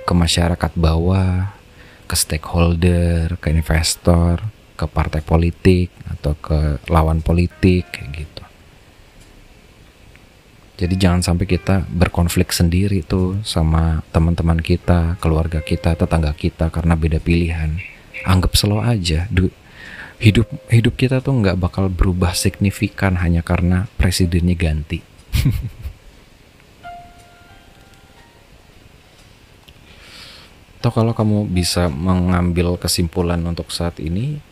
ke masyarakat bawah, ke stakeholder, ke investor, ke partai politik atau ke lawan politik kayak gitu. Jadi jangan sampai kita berkonflik sendiri tuh sama teman-teman kita, keluarga kita, tetangga kita karena beda pilihan. Anggap slow aja hidup hidup kita tuh nggak bakal berubah signifikan hanya karena presidennya ganti. *laughs* Atau kalau kamu bisa mengambil kesimpulan untuk saat ini,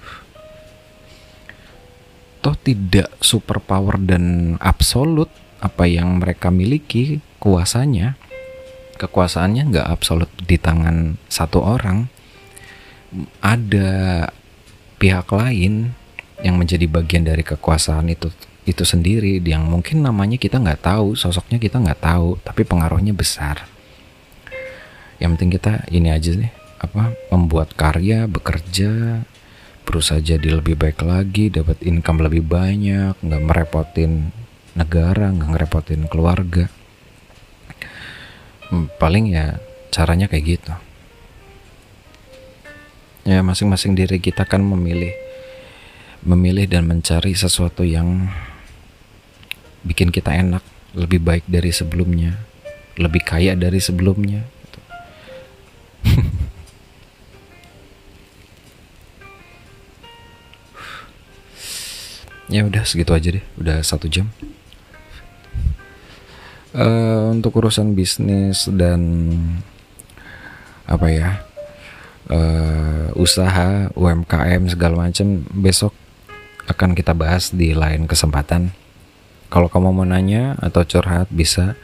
toh tidak super power dan absolut apa yang mereka miliki kuasanya, kekuasaannya nggak absolut di tangan satu orang. Ada pihak lain yang menjadi bagian dari kekuasaan itu itu sendiri yang mungkin namanya kita nggak tahu sosoknya kita nggak tahu tapi pengaruhnya besar yang penting kita ini aja nih apa membuat karya bekerja berusaha jadi lebih baik lagi dapat income lebih banyak nggak merepotin negara nggak ngerepotin keluarga. Hmm, paling ya caranya kayak gitu. Ya masing-masing diri kita kan memilih memilih dan mencari sesuatu yang bikin kita enak lebih baik dari sebelumnya lebih kaya dari sebelumnya *laughs* ya udah segitu aja deh. Udah satu jam. Uh, untuk urusan bisnis dan apa ya uh, usaha UMKM segala macam besok akan kita bahas di lain kesempatan. Kalau kamu mau nanya atau curhat bisa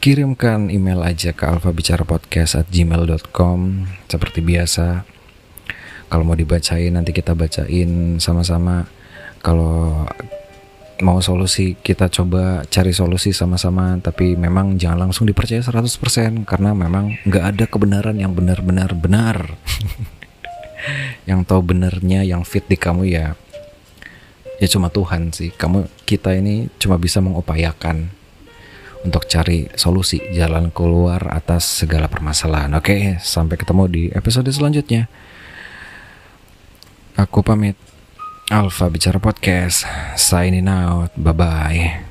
kirimkan email aja ke alfabicarapodcast@gmail.com seperti biasa. Kalau mau dibacain nanti kita bacain sama-sama. Kalau mau solusi kita coba cari solusi sama-sama tapi memang jangan langsung dipercaya 100% karena memang nggak ada kebenaran yang benar-benar benar *laughs* yang tahu benernya yang fit di kamu ya ya cuma Tuhan sih kamu kita ini cuma bisa mengupayakan untuk cari solusi jalan keluar atas segala permasalahan oke sampai ketemu di episode selanjutnya aku pamit Alfa Bicara Podcast signing out. Bye bye.